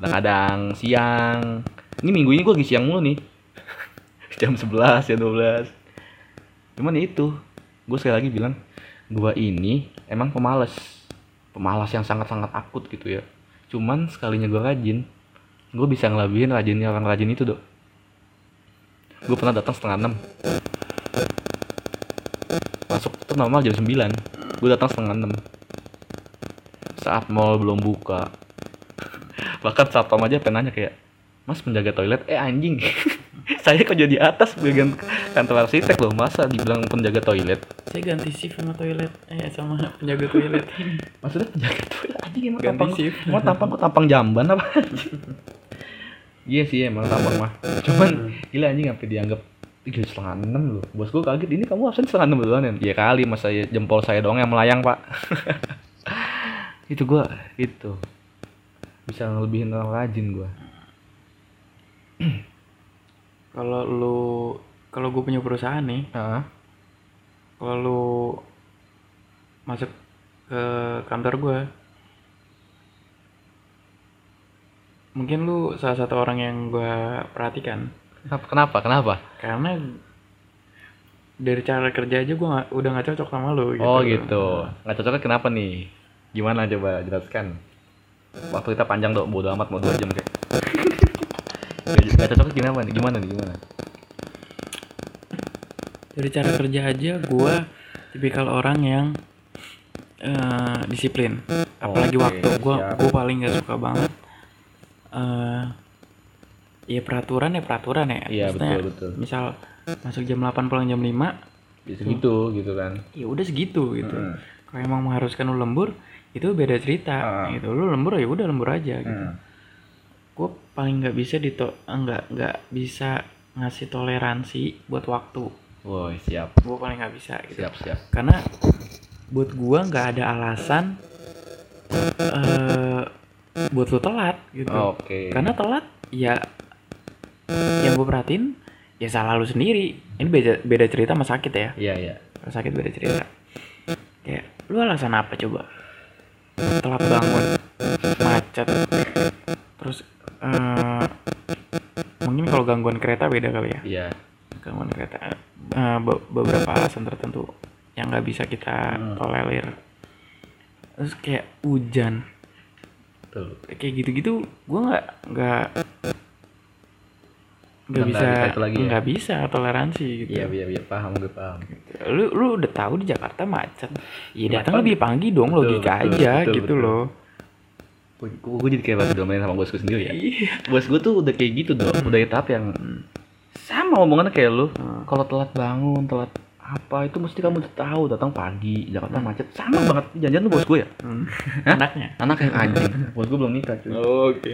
kadang-kadang siang. Ini minggu ini gua lagi siang mulu nih. Jam 11 jam 12 cuman ya itu gue sekali lagi bilang gua ini emang pemalas pemalas yang sangat-sangat akut gitu ya. Cuman sekalinya gua rajin gue bisa ngelabihin rajinnya orang rajin itu dok. Gue pernah datang setengah enam. Masuk itu normal jam 9 gue datang setengah enam. Saat mall belum buka. Bahkan satpam aja penanya kayak mas penjaga toilet? Eh anjing saya kerja di atas bagian kantor arsitek loh. Masa dibilang penjaga toilet? Saya ganti shift sama toilet. Eh sama penjaga toilet. Maksudnya penjaga toilet? Anjing emang Ganti tampang shift. mau tampang kok tampang jamban apa? Iya sih emang tampang mah. Cuman gila anjing sampai dianggap gila, setengah enam loh. Bos gue kaget ini kamu absen setengah enam duluan ya? Ya kali masa ya jempol saya doang yang melayang pak. Itu gue itu. Bisa ngelebihin orang rajin gue kalau lu kalau gue punya perusahaan nih ah kalau lu masuk ke kantor gue mungkin lu salah satu orang yang gua perhatikan Kenapa? Kenapa? Kenapa? karena dari cara kerja aja nggak udah nggak cocok sama lu gitu. Oh gitu. Nggak cocoknya kenapa nih? Gimana coba jelaskan? Waktu kita panjang dong, bodo amat mau dua jam kayak. Nggak cocoknya gimana nih? Gimana nih? Gimana? dari cara kerja aja gua tipikal orang yang eh, disiplin apalagi Oke, waktu gua siap. gua paling nggak suka banget eh ya peraturan ya peraturan ya Iya betul betul. misal masuk jam 8 pulang jam 5 Bisa gitu gitu kan. ya udah segitu gitu Hmm. kalau emang mengharuskan lu lembur itu beda cerita Ah. gitu lu lembur ya udah lembur aja gitu Hmm. Gue paling nggak bisa dito nggak nggak bisa ngasih toleransi buat waktu. Woi siap. Gue paling nggak bisa gitu. Siap siap. karena buat gua nggak ada alasan eh buat lu telat gitu. Oke. karena telat ya yang gue perhatiin ya salah lu sendiri. Ini beda beda cerita sama sakit ya? Iya iya. kalau sakit beda cerita. Kayak lu alasan apa coba? Telat bangun macet terus eh mungkin kalau gangguan kereta beda kali ya Iya. gangguan kereta eh, be- beberapa alasan tertentu yang nggak bisa kita Hmm. tolerir terus kayak hujan Betul. kayak gitu-gitu gue nggak nggak nggak bisa nggak ya? nggak bisa toleransi gitu Iya iya iya paham gue paham. lu lu udah tahu di Jakarta macet ya datang lebih pagi dong Betul, logika betul, aja betul, gitu betul. loh Gue, gue jadi kayak domain sama bosku sendiri ya. iya. Bos gue tuh udah kayak gitu dong. Udah di tahap yang sama omongannya kayak lu. Hmm. Kalau telat bangun, telat apa itu mesti kamu udah tahu datang pagi Jakarta macet. Sama banget. Janjian lu bos gue ya? Hmm. Anaknya? Anak yang anjing. Bos gue belum nikah cuy. Oke.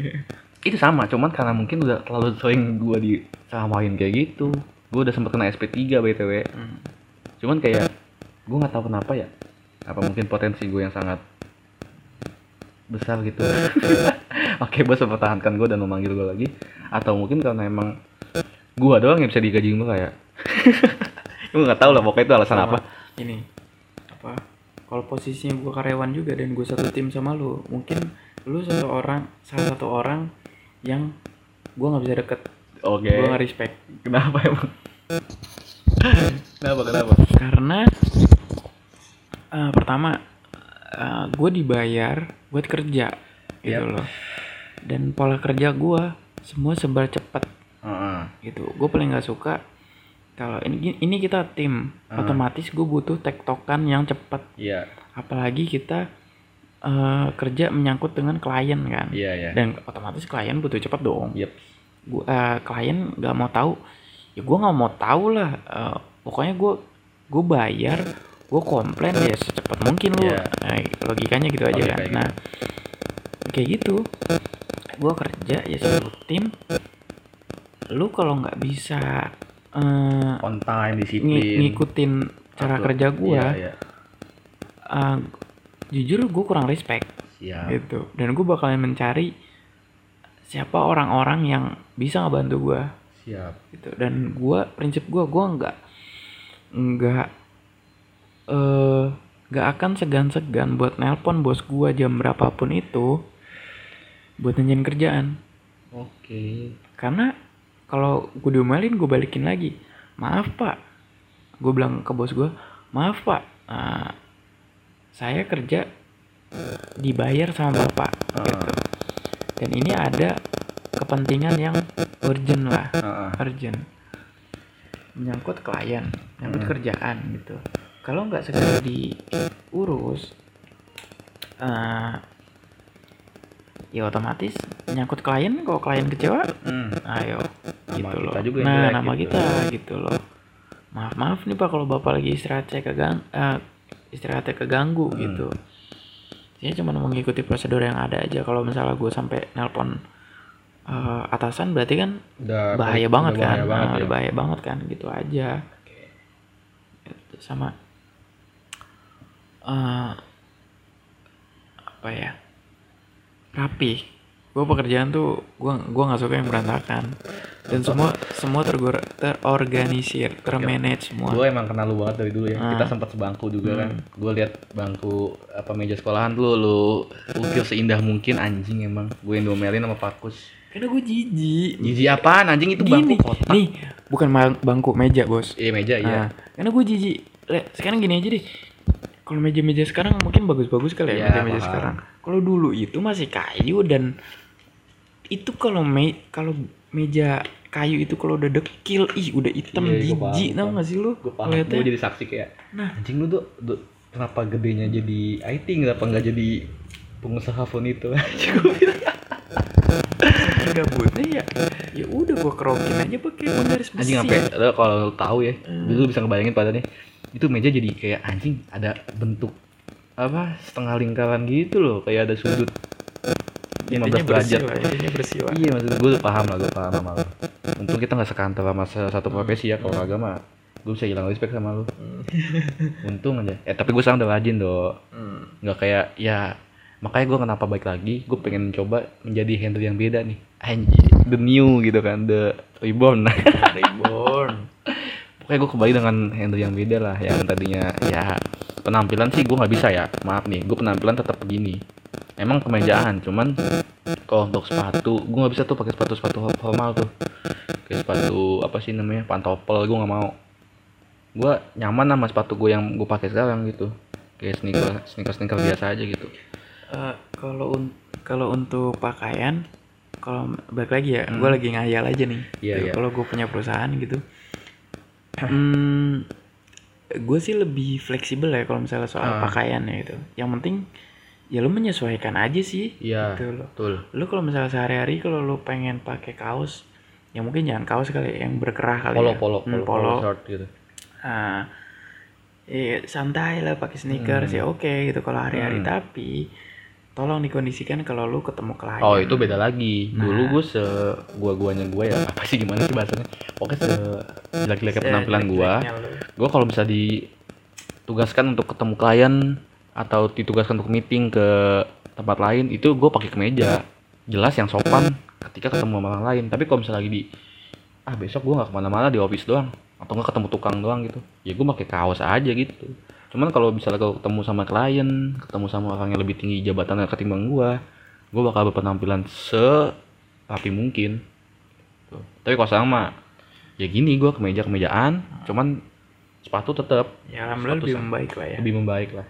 Itu sama cuman karena mungkin udah terlalu sering gue disamain kayak gitu. Gue udah sempet kena SP3 btw Hmm. cuman kayak gue nggak tahu kenapa ya. Apa mungkin potensi gue yang sangat besar gitu. Oke bos mempertahankan gue dan memanggil gue lagi. Atau mungkin karena emang gue doang yang bisa digaji gue kayak gue nggak tahu lah pokoknya itu alasan apa. Ini apa kalau posisinya gua karyawan juga dan gue satu tim sama lu mungkin lu satu orang salah satu orang yang gua nggak bisa deket. Oke. Gua nggak respect. Kenapa emang? Kenapa kenapa? Karena eh, pertama gue dibayar buat kerja gitu Yap. loh. Dan pola kerja gua semua sebar cepet. Heeh. gitu. Gue paling nggak suka kalau ini ini kita tim. Ah. otomatis gue butuh tektokan yang cepet. Iya. Apalagi kita eh, kerja menyangkut dengan klien kan? Iya iya. Dan otomatis klien butuh cepet dong. Yep. gua eh, klien nggak mau tahu. Ya gue nggak mau tahu lah Eh, pokoknya gue gue bayar gue komplain ya secepat mungkin lu. Iya. Nah, logikanya gitu aja Logika kan. gitu. nah kayak gitu gue kerja ya satu tim. Lu kalau nggak bisa eh, on time ng- disiplin ngikutin cara Atur. kerja gue iya, iya. eh, jujur gue kurang respect. Siap. Gitu. Dan gue bakalan mencari siapa orang-orang yang bisa ngebantu gue siap. Gitu. Dan gue prinsip gue gue nggak nggak eh nggak akan segan-segan buat nelpon bos gue jam berapapun itu buat nanyain kerjaan. Oke. Karena kalau gue diomelin gue balikin lagi. Maaf pak. Gue bilang ke bos gue maaf pak. Eh, saya kerja dibayar sama bapak gitu. Dan ini ada kepentingan yang urgent lah Heeh. urgent. Menyangkut klien menyangkut Hmm. kerjaan gitu kalau nggak segera diurus eh ya otomatis menyangkut klien kalau klien kecewa Hmm. ayo Nama gitu kita loh juga nah nama gitu. kita gitu loh maaf maaf nih pak kalau bapak lagi istirahat saya kegang eh, istirahatnya keganggu Hmm. gitu saya cuma mengikuti prosedur yang ada aja kalau misalnya gue sampai nelpon eh, atasan berarti kan udah bahaya udah banget kan bahaya banget Nah, ya. udah bahaya banget kan gitu aja sama eh apa ya? Rapi. Gue pekerjaan tuh gue gua nggak suka yang berantakan. Dan semua semua tergor terorganisir termanage semua. Gue emang kenal lu banget dari dulu ya. Ah. kita sempat sebangku juga kan. Gue lihat bangku apa meja sekolahan lu lu ukir seindah mungkin anjing emang. Gue yang domelin sama Pakus karena gue jijik. Jijik apaan anjing? Itu gini bangku kotak. nih bukan bangku meja bos. Iya meja iya. Nah, karena gue jijik. Sekarang gini aja deh kalau meja-meja sekarang mungkin bagus-bagus kali ya Iya, meja-meja paham. sekarang. Kalau dulu itu masih kayu dan itu kalau me kalau meja kayu itu kalau udah dekil ih udah hitam Iya, gua jijik tau gak sih lu gue paham gue jadi saksi kayak Nah. anjing lu tuh, tuh kenapa gedenya jadi IT? Kenapa nggak jadi pengusaha phone itu? Gabutnya ya ya udah gue kerokin aja pakai penggaris besi anjing sampai lo kalau tahu ya Hmm. dulu bisa ngebayangin pada nih itu meja jadi kayak anjing ada bentuk apa setengah lingkaran gitu loh kayak ada sudut. 15 intinya derajat. lah intinya bersih lah. Iya maksud gue paham lah gue paham sama lo untung kita nggak sekantor sama satu profesi ya kalau agama gue bisa hilang respect sama lo untung aja. Eh tapi gue sekarang udah rajin do. Hmm. nggak kayak ya makanya gue kenapa baik lagi gue pengen coba menjadi Henry yang beda nih. Anjir the new gitu kan the reborn. Reborn Pokoknya gue kembali dengan Henry yang beda lah Yang tadinya ya penampilan sih gue nggak bisa ya Maaf nih, gue penampilan tetap begini Emang kemejaan, cuman kalau untuk sepatu Gue nggak bisa tuh pakai sepatu-sepatu formal tuh Kayak sepatu apa sih namanya, pantopel gue nggak mau Gue nyaman sama sepatu gue yang gue pakai sekarang gitu Kayak sneaker, sneaker, sneaker biasa aja gitu Eh, kalau un- kalau untuk pakaian kalau balik lagi ya gue Hmm. lagi ngayal aja nih Gitu. iya. kalau gue punya perusahaan gitu hmm, gue sih lebih fleksibel ya kalau misalnya soal Ah. pakaian ya gitu. Yang penting ya lu menyesuaikan aja sih Iya, gitu loh. betul. Lu kalau misalnya sehari-hari kalau lu pengen pakai kaos ya mungkin jangan kaos kali ya, yang berkerah kali Polo, ya. polo, Hmm, polo, polo. short gitu. Ah, eh, santai lah pakai sneakers Hmm. ya oke gitu kalau hari-hari. Hmm. tapi tolong dikondisikan kalau lu ketemu klien. Oh itu beda lagi. Nah. Dulu gue se gua guanya gue ya apa sih gimana sih bahasanya? Pokoknya se jelek-jeleknya Se- penampilan gue. Gue kalau bisa ditugaskan untuk ketemu klien atau ditugaskan untuk meeting ke tempat lain itu gue pakai kemeja. Jelas yang sopan ketika ketemu sama orang lain. Tapi kalau misalnya lagi di ah besok gue nggak ke mana-mana di office doang atau nggak ketemu tukang doang gitu ya gue pakai kaos aja gitu cuman kalau misalnya kalau ketemu sama klien ketemu sama orang yang lebih tinggi jabatannya ketimbang gue gue bakal berpenampilan se rapi mungkin Tuh. tapi kalau mah ya gini gue kemeja kemejaan cuman sepatu tetap Ya alhamdulillah lebih sama. membaik lah ya. lebih membaik lah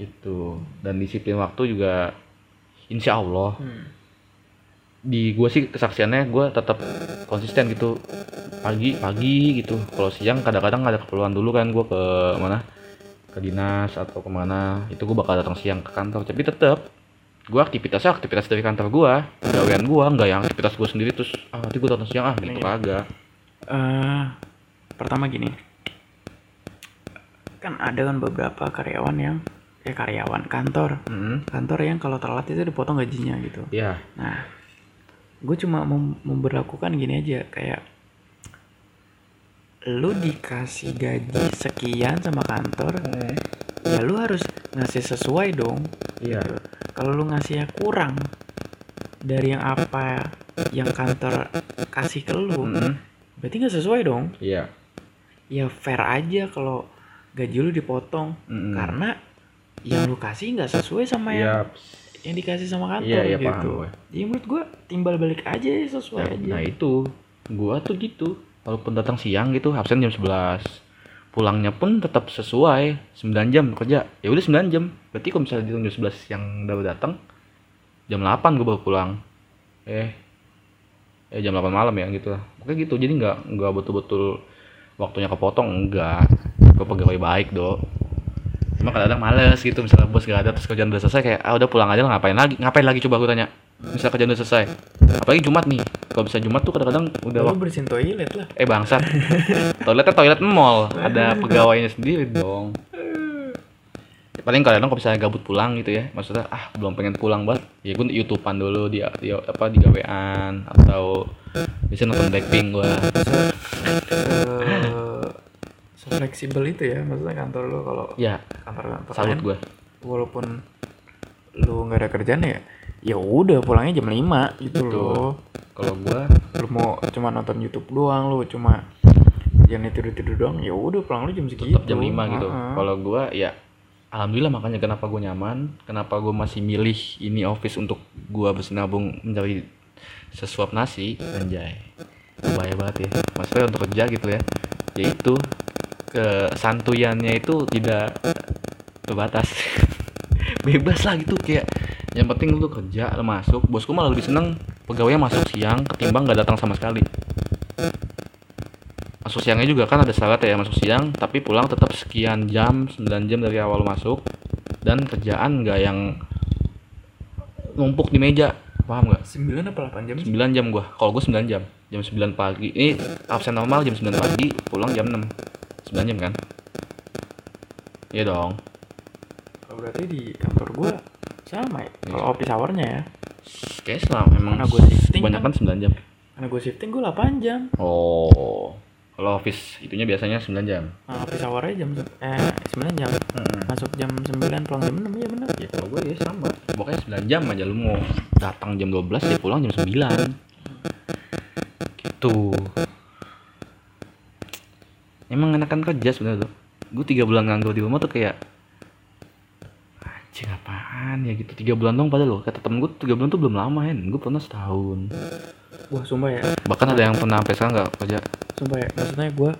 itu dan disiplin waktu juga insya Allah Hmm. di gue sih kesaksiannya gue tetap konsisten gitu pagi pagi gitu kalau siang kadang-kadang ada keperluan dulu kan gue ke mana ke dinas atau ke mana itu gue bakal datang siang ke kantor. Tapi tetap gue aktivitasnya aktivitas dari kantor gue gawean gue nggak yang aktivitas gue sendiri terus ah nanti gue datang siang ah gitu Iya. kagak. Eh, pertama gini, kan ada kan beberapa karyawan yang ya karyawan kantor, Hmm, kantor yang kalau telat itu dipotong gajinya gitu. ya Nah, gue cuma mem- memberlakukan gini aja kayak lu dikasih gaji sekian sama kantor, ya lu harus ngasih sesuai dong. iya Gitu. Kalau lu ngasihnya kurang dari yang apa yang kantor kasih ke lu, Hmm, berarti nggak sesuai dong. iya Ya fair aja kalau gaji lu dipotong Hmm. karena yang lu kasih nggak sesuai sama yang iya yang dikasih sama kantor Iya, iya, gitu. paham gue. Jadi menurut gue timbal balik aja ya, sesuai Nah, aja. nah itu gua tuh gitu walaupun datang siang gitu absen jam 11 pulangnya pun tetap sesuai 9 jam kerja. Ya udah 9 jam. Berarti kalau misalnya dihitung jam 11 yang baru datang jam 8 gua baru pulang. Eh eh jam 8 malam ya gitu lah. Pokoknya gitu. Jadi nggak nggak betul-betul waktunya kepotong enggak gua pegawai baik do cuma kadang-kadang males gitu misalnya bos gak ada terus kerjaan udah selesai kayak ah udah pulang aja lah ngapain lagi? Ngapain lagi coba? Gue tanya misalnya kerjaan udah selesai. Apalagi Jumat nih. Kalau bisa Jumat tuh kadang-kadang udah Lu bersihin toilet lah. eh bangsat. Toiletnya toilet mall. Ada pegawainya sendiri dong. Paling kadang kalau misalnya gabut pulang gitu ya maksudnya ah belum pengen pulang banget. Ya gue youtubean dulu di, di apa di gawean atau bisa nonton Blackpink gua. Se fleksibel itu ya maksudnya kantor lu kalau ya kantor-kantor salut lain, gue walaupun lu nggak ada kerjaan ya ya udah pulangnya jam 5 gitu Betul. loh. Kalau gua lu mau cuma nonton YouTube doang lu cuma jangan tidur tidur doang ya udah pulang lu jam segitu. tetap jam 5 gitu. Heeh. kalau gua ya alhamdulillah makanya kenapa gua nyaman kenapa gua masih milih ini office untuk gua bersinabung mencari sesuap nasi anjay. Bahaya banget ya. Maksudnya untuk kerja gitu ya. Yaitu kesantuyannya itu tidak terbatas bebas lah gitu kayak yang penting lu kerja lu masuk. Bosku malah lebih seneng pegawainya masuk siang ketimbang gak datang sama sekali. Masuk siangnya juga kan ada syarat ya masuk siang tapi pulang tetap sekian jam 9 jam dari awal masuk. Dan kerjaan nggak yang numpuk di meja. Paham nggak? 9 apa 8 jam 9 jam gua. Kalau gua 9 jam. Jam 9 pagi. Ini absen normal jam 9 pagi pulang jam 6 9 jam kan? Iya dong berarti di kantor gua sama ya? Kalau office hournya ya? Kayak selama emang Karena gua shifting kebanyakan 9 jam. Karena gue shifting gue 8 jam. Oh kalau office itunya biasanya 9 jam. Nah, office hournya jam eh 9 jam. Masuk jam 9 pulang jam 6 ya benar ya kalau gue ya sama. Pokoknya 9 jam aja lu mau datang jam 12 ya pulang jam 9 gitu. Emang enakan kerja sebenarnya tuh gue tiga bulan nganggur di rumah tuh kayak anjing apaan? Ya gitu tiga bulan dong padahal loh. Kata temen gue tiga bulan tuh belum lama kan gue pernah setahun. Wah sumpah ya. Bahkan ada yang pernah sampai sekarang nggak kerja sumpah ya maksudnya gue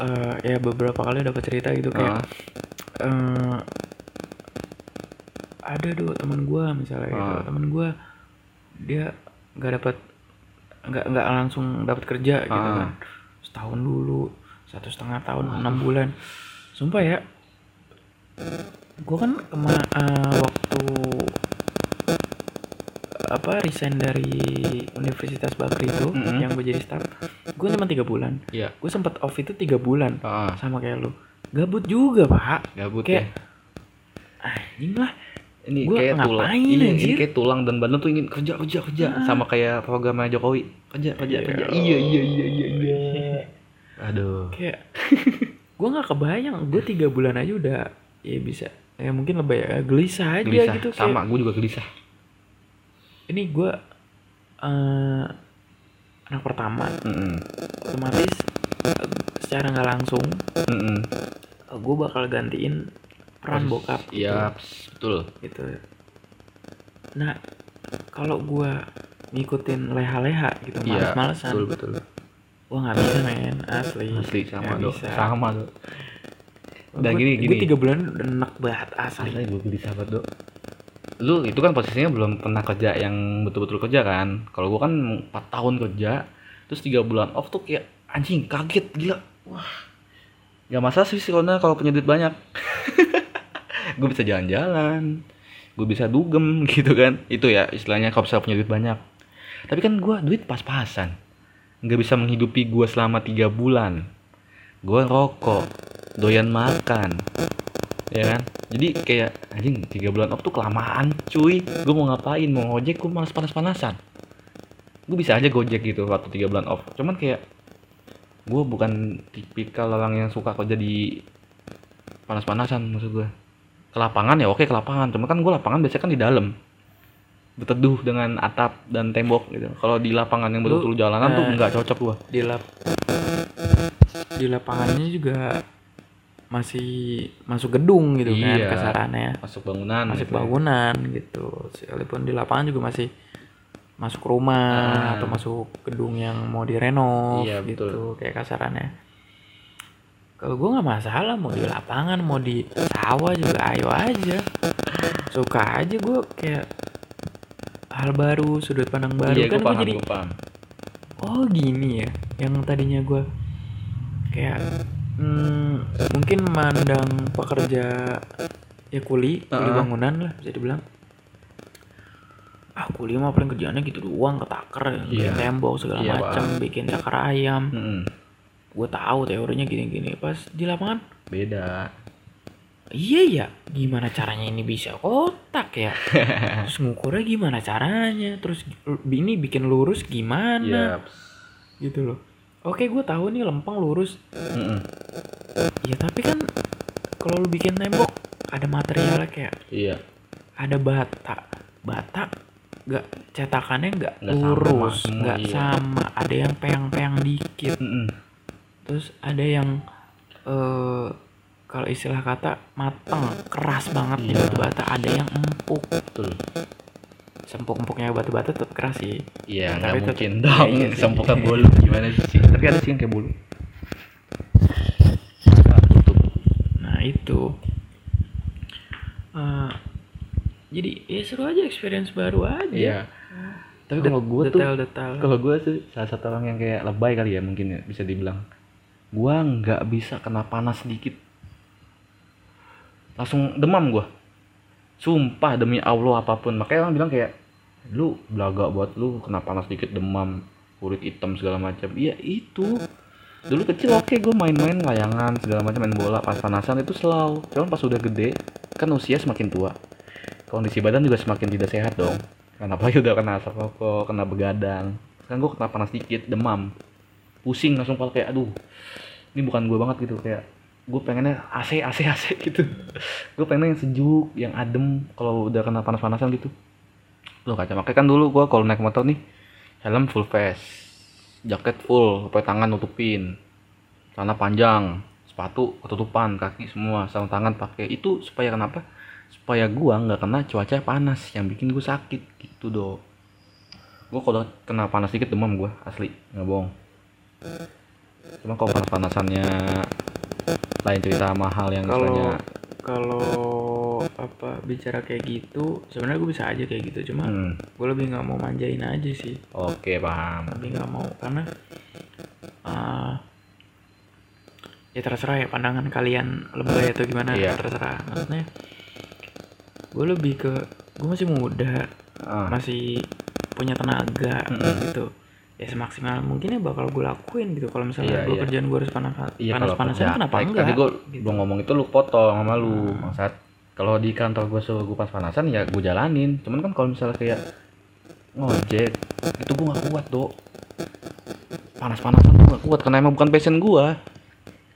eh ya beberapa kali dapat cerita gitu kayak Ah, eh ada tuh teman gue misalnya gitu. Ah. teman gue dia nggak dapat nggak nggak langsung dapat kerja gitu Ah. kan. Setahun dulu satu setengah tahun enam bulan. Sumpah ya gue kan kema eh, waktu apa resign dari Universitas Bakri itu Mm-mm. yang gue jadi staff gue cuma tiga bulan. Iya. Gue sempet off itu tiga bulan ah. sama kayak lu. Gabut juga pak. Gabut kayak ya. anjing lah. Ini Gua kayak tulang iya, ini anjir? kayak tulang dan badan tuh ingin kerja kerja kerja. Sama kayak programnya Jokowi. Kerja kerja Iya. kerja. Iya iya iya iya iya. aduh. Kayak gue nggak kebayang. Gue tiga bulan aja udah ya bisa ya mungkin lebih ya gelisah aja gelisah. gitu kayak, sama gue juga gelisah. Ini gue eh anak pertama. Mm-mm. otomatis eh, secara nggak langsung Mm-mm. gue bakal gantiin peran Posisi- bokap gitu. iya ps, betul. Gitu. Nah kalau gue ngikutin leha-leha gitu iya males-malesan betul betul. gue nggak bisa men. Asli. Asli sama dong. bisa. sama tuh Udah gini, gini. tiga bulan udah enak banget asli. Asli gue gelisah banget dok. Lu itu kan posisinya belum pernah kerja yang betul-betul kerja kan? Kalau gue kan 4 tahun kerja terus tiga bulan off tuh kayak anjing kaget gila. Wah nggak masalah sih karena kalau punya duit banyak. Gue bisa jalan-jalan gue bisa dugem gitu kan? Itu ya istilahnya kalau bisa punya duit banyak. Tapi kan gue duit pas-pasan. Nggak bisa menghidupi gue selama tiga bulan. Gue rokok doyan makan. Ya kan? Jadi kayak anjing tiga bulan off tuh kelamaan cuy. Gue mau ngapain? Mau ngojek gue malas panas-panasan. Gue bisa aja gojek gitu waktu tiga bulan off cuman kayak gue bukan tipikal orang yang suka kerja di panas-panasan maksud gue ke lapangan ya oke ke lapangan. Cuma kan gue lapangan biasanya kan di dalam. Berteduh dengan atap dan tembok gitu. Kalau di lapangan yang betul-betul jalanan tuh eh, nggak cocok gue di lap di lapangannya juga masih masuk gedung gitu kan Iya. kasarannya masuk bangunan masuk gitu ya. bangunan gitu sekalipun di lapangan juga masih masuk rumah Ah. atau masuk gedung yang mau direnov Iya, gitu betul. kayak kasarannya kalau gue nggak masalah mau di lapangan mau di sawah juga ayo aja suka aja gue kayak hal baru sudut pandang baru iya kan gue jadi gue paham oh gini ya yang tadinya gue kayak hmm, mungkin mandang pekerja ya kuli kuli Uh-uh. bangunan lah bisa dibilang. Ah kuli mah paling kerjaannya gitu doang ketaker bikin Iya. tembok segala Iya, macam bikin cakar ayam. Mm-mm. gue tahu teorinya gini-gini pas di lapangan. Beda. Iya ya gimana caranya ini bisa kotak ya? Terus ngukurnya gimana caranya? Terus ini bikin lurus gimana? Iya. gitu loh oke gue tahu nih lempeng lurus Mm-mm. ya tapi kan kalau lu bikin tembok ada materialnya kayak Iya. ada bata bata nggak cetakannya nggak lurus nggak iya. sama ada yang peyang-peyang dikit Mm-mm. terus ada yang eh kalau istilah kata matang keras banget Iya. batu bata ada yang empuk betul sempuk-empuknya batu bata tetap keras sih. Iya Tapi nggak tetep- mungkin iya, dong iya sih. sempuknya bolu gimana sih? Tapi ada sih yang kayak bolu Ah, nah itu. Eh, jadi ya seru aja experience baru aja. Iya. Tapi kalau gue tuh kalau gue sih salah satu orang yang kayak lebay kali ya mungkin ya bisa dibilang. Gue nggak bisa kena panas sedikit. Langsung demam gue sumpah demi allah apa pun. Makanya orang bilang kayak lu belaga buat lu kena panas sedikit demam kulit hitam segala macam. Iya itu. Dulu kecil oke gue main-main layangan segala macam main bola pas panasan itu selalu cuman pas udah gede kan usia semakin tua. Kondisi badan juga semakin tidak sehat dong. Karena apalagi udah kena asap rokok kena begadang. Kan gue kena panas dikit demam. Pusing langsung kalau kayak aduh ini bukan gue banget gitu. Kayak gue pengennya AC AC AC gitu. Gue pengen yang sejuk yang adem kalau udah kena panas-panasan gitu loh kaca makanya kan dulu gue kalau naik motor nih helm full face jaket full sampai tangan nutupin celana panjang sepatu ketutupan kaki semua sarung tangan pakai. Itu supaya kenapa? Supaya gua nggak kena cuaca panas yang bikin gue sakit gitu do gua kalau kena panas dikit demam gua asli nggak bohong. Cuma kalau panas panasannya lain cerita mahal yang kalau kalau apa bicara kayak gitu sebenarnya gue bisa aja kayak gitu cuma hmm, gue lebih nggak mau manjain aja sih oke paham lebih nggak mau karena ah, ya terserah ya pandangan kalian lebay atau gimana Iya. terserah maksudnya gue lebih ke gue masih muda Ah, masih punya tenaga Mm-mm. gitu ya semaksimal mungkin ya bakal gue lakuin gitu kalau misalnya Iya, gue iya. kerjaan gue harus panas iya panas kalau panasan kerja kenapa Kayak enggak tadi gue gitu. belum ngomong itu lu potong sama lu Hmm. saat kalau di kantor gue suruh gue pas panasan ya gue jalanin. Cuman kan kalau misalnya kayak ngojek itu gue gak kuat dok. Panas-panasan gue gak kuat karena emang bukan passion gue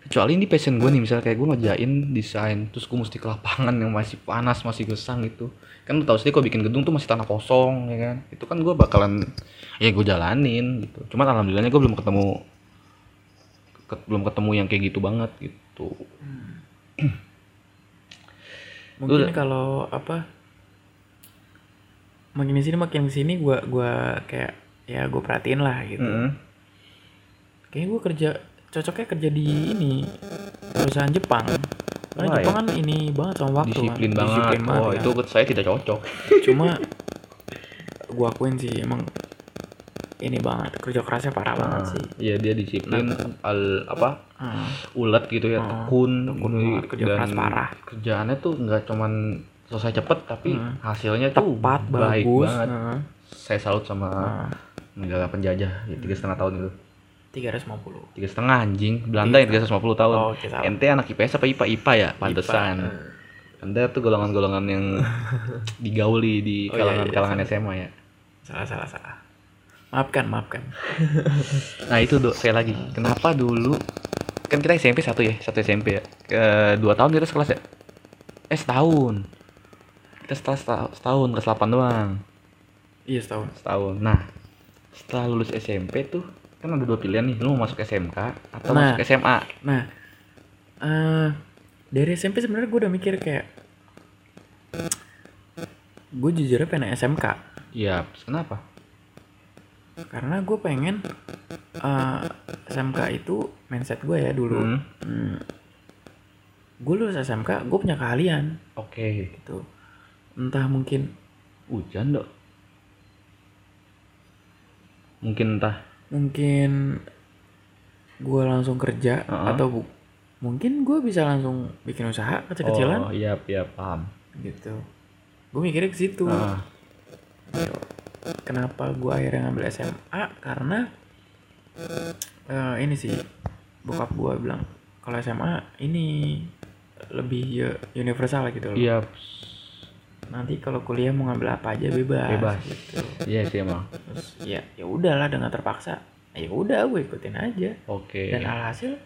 kecuali ini passion gue nih misalnya kayak gue ngerjain desain terus gue mesti ke lapangan yang masih panas masih gesang gitu. Kan lu tau sendiri kalau bikin gedung tuh masih tanah kosong ya kan? Itu kan gue bakalan ya gue jalanin gitu. Cuman alhamdulillahnya gue belum ketemu ke- belum ketemu yang kayak gitu banget gitu mungkin kalau apa makin sini makin sini gue gua kayak ya gue perhatiin lah gitu Mm-mm. kayaknya gue kerja cocoknya kerja di ini perusahaan Jepang karena Why? Jepang kan ini banget sama waktu disiplin kan. banget Disiplin oh ya. itu saya tidak cocok cuma gue akuin sih emang ini banget kerja kerasnya parah banget Ah, sih. iya dia disiplin al apa Hmm. ulet gitu ya Ah, tekun, tekun gitu. banget, kerja keras parah. kerjaannya tuh nggak cuman selesai cepet tapi Hmm. hasilnya tuh tepat baik bagus. banget. Saya salut sama Nah, negara penjajah ya tiga setengah tahun itu. Tiga ratus lima puluh. Tiga setengah anjing. Belanda yang tiga ratus lima puluh tahun. Oh, ente anak IPS apa IPA IPA ya? Pantesan. Anda tuh golongan-golongan yang digauli di Oh, iya, iya, kalangan SMA ya. Salah salah salah maafkan maafkan Nah itu dok, saya lagi. Kenapa dulu kan kita SMP satu ya, satu SMP ya. Ke dua tahun kita sekelas ya. Eh setahun. Kita setelah setahun, setahun kelas 8 doang. iya setahun Setahun. Nah setelah lulus SMP tuh kan ada dua pilihan nih, lu mau masuk SMK atau Nah. masuk SMA. nah eh dari SMP sebenarnya gue udah mikir kayak gue jujurnya pengen SMK Iya, kenapa? Karena gue pengen eh, SMK itu mindset gue ya dulu Hmm. Hmm. gue lulus SMK gue punya keahlian Oke. gitu entah mungkin Hujan dok. Mungkin entah. mungkin gue langsung kerja Uh-uh. atau bu- mungkin gue bisa langsung bikin usaha kecil-kecilan Oh iya, iya paham. gitu gue mikirnya ke situ Gitu. Kenapa gue akhirnya ngambil SMA karena eh, ini sih bokap gue bilang kalau SMA ini lebih ya, universal gitu loh iya, nanti kalau kuliah mau ngambil apa aja bebas, Bebas. gitu iya sih emang. terus ya ya udahlah dengan terpaksa ya udah gue ikutin aja Oke. dan alhasil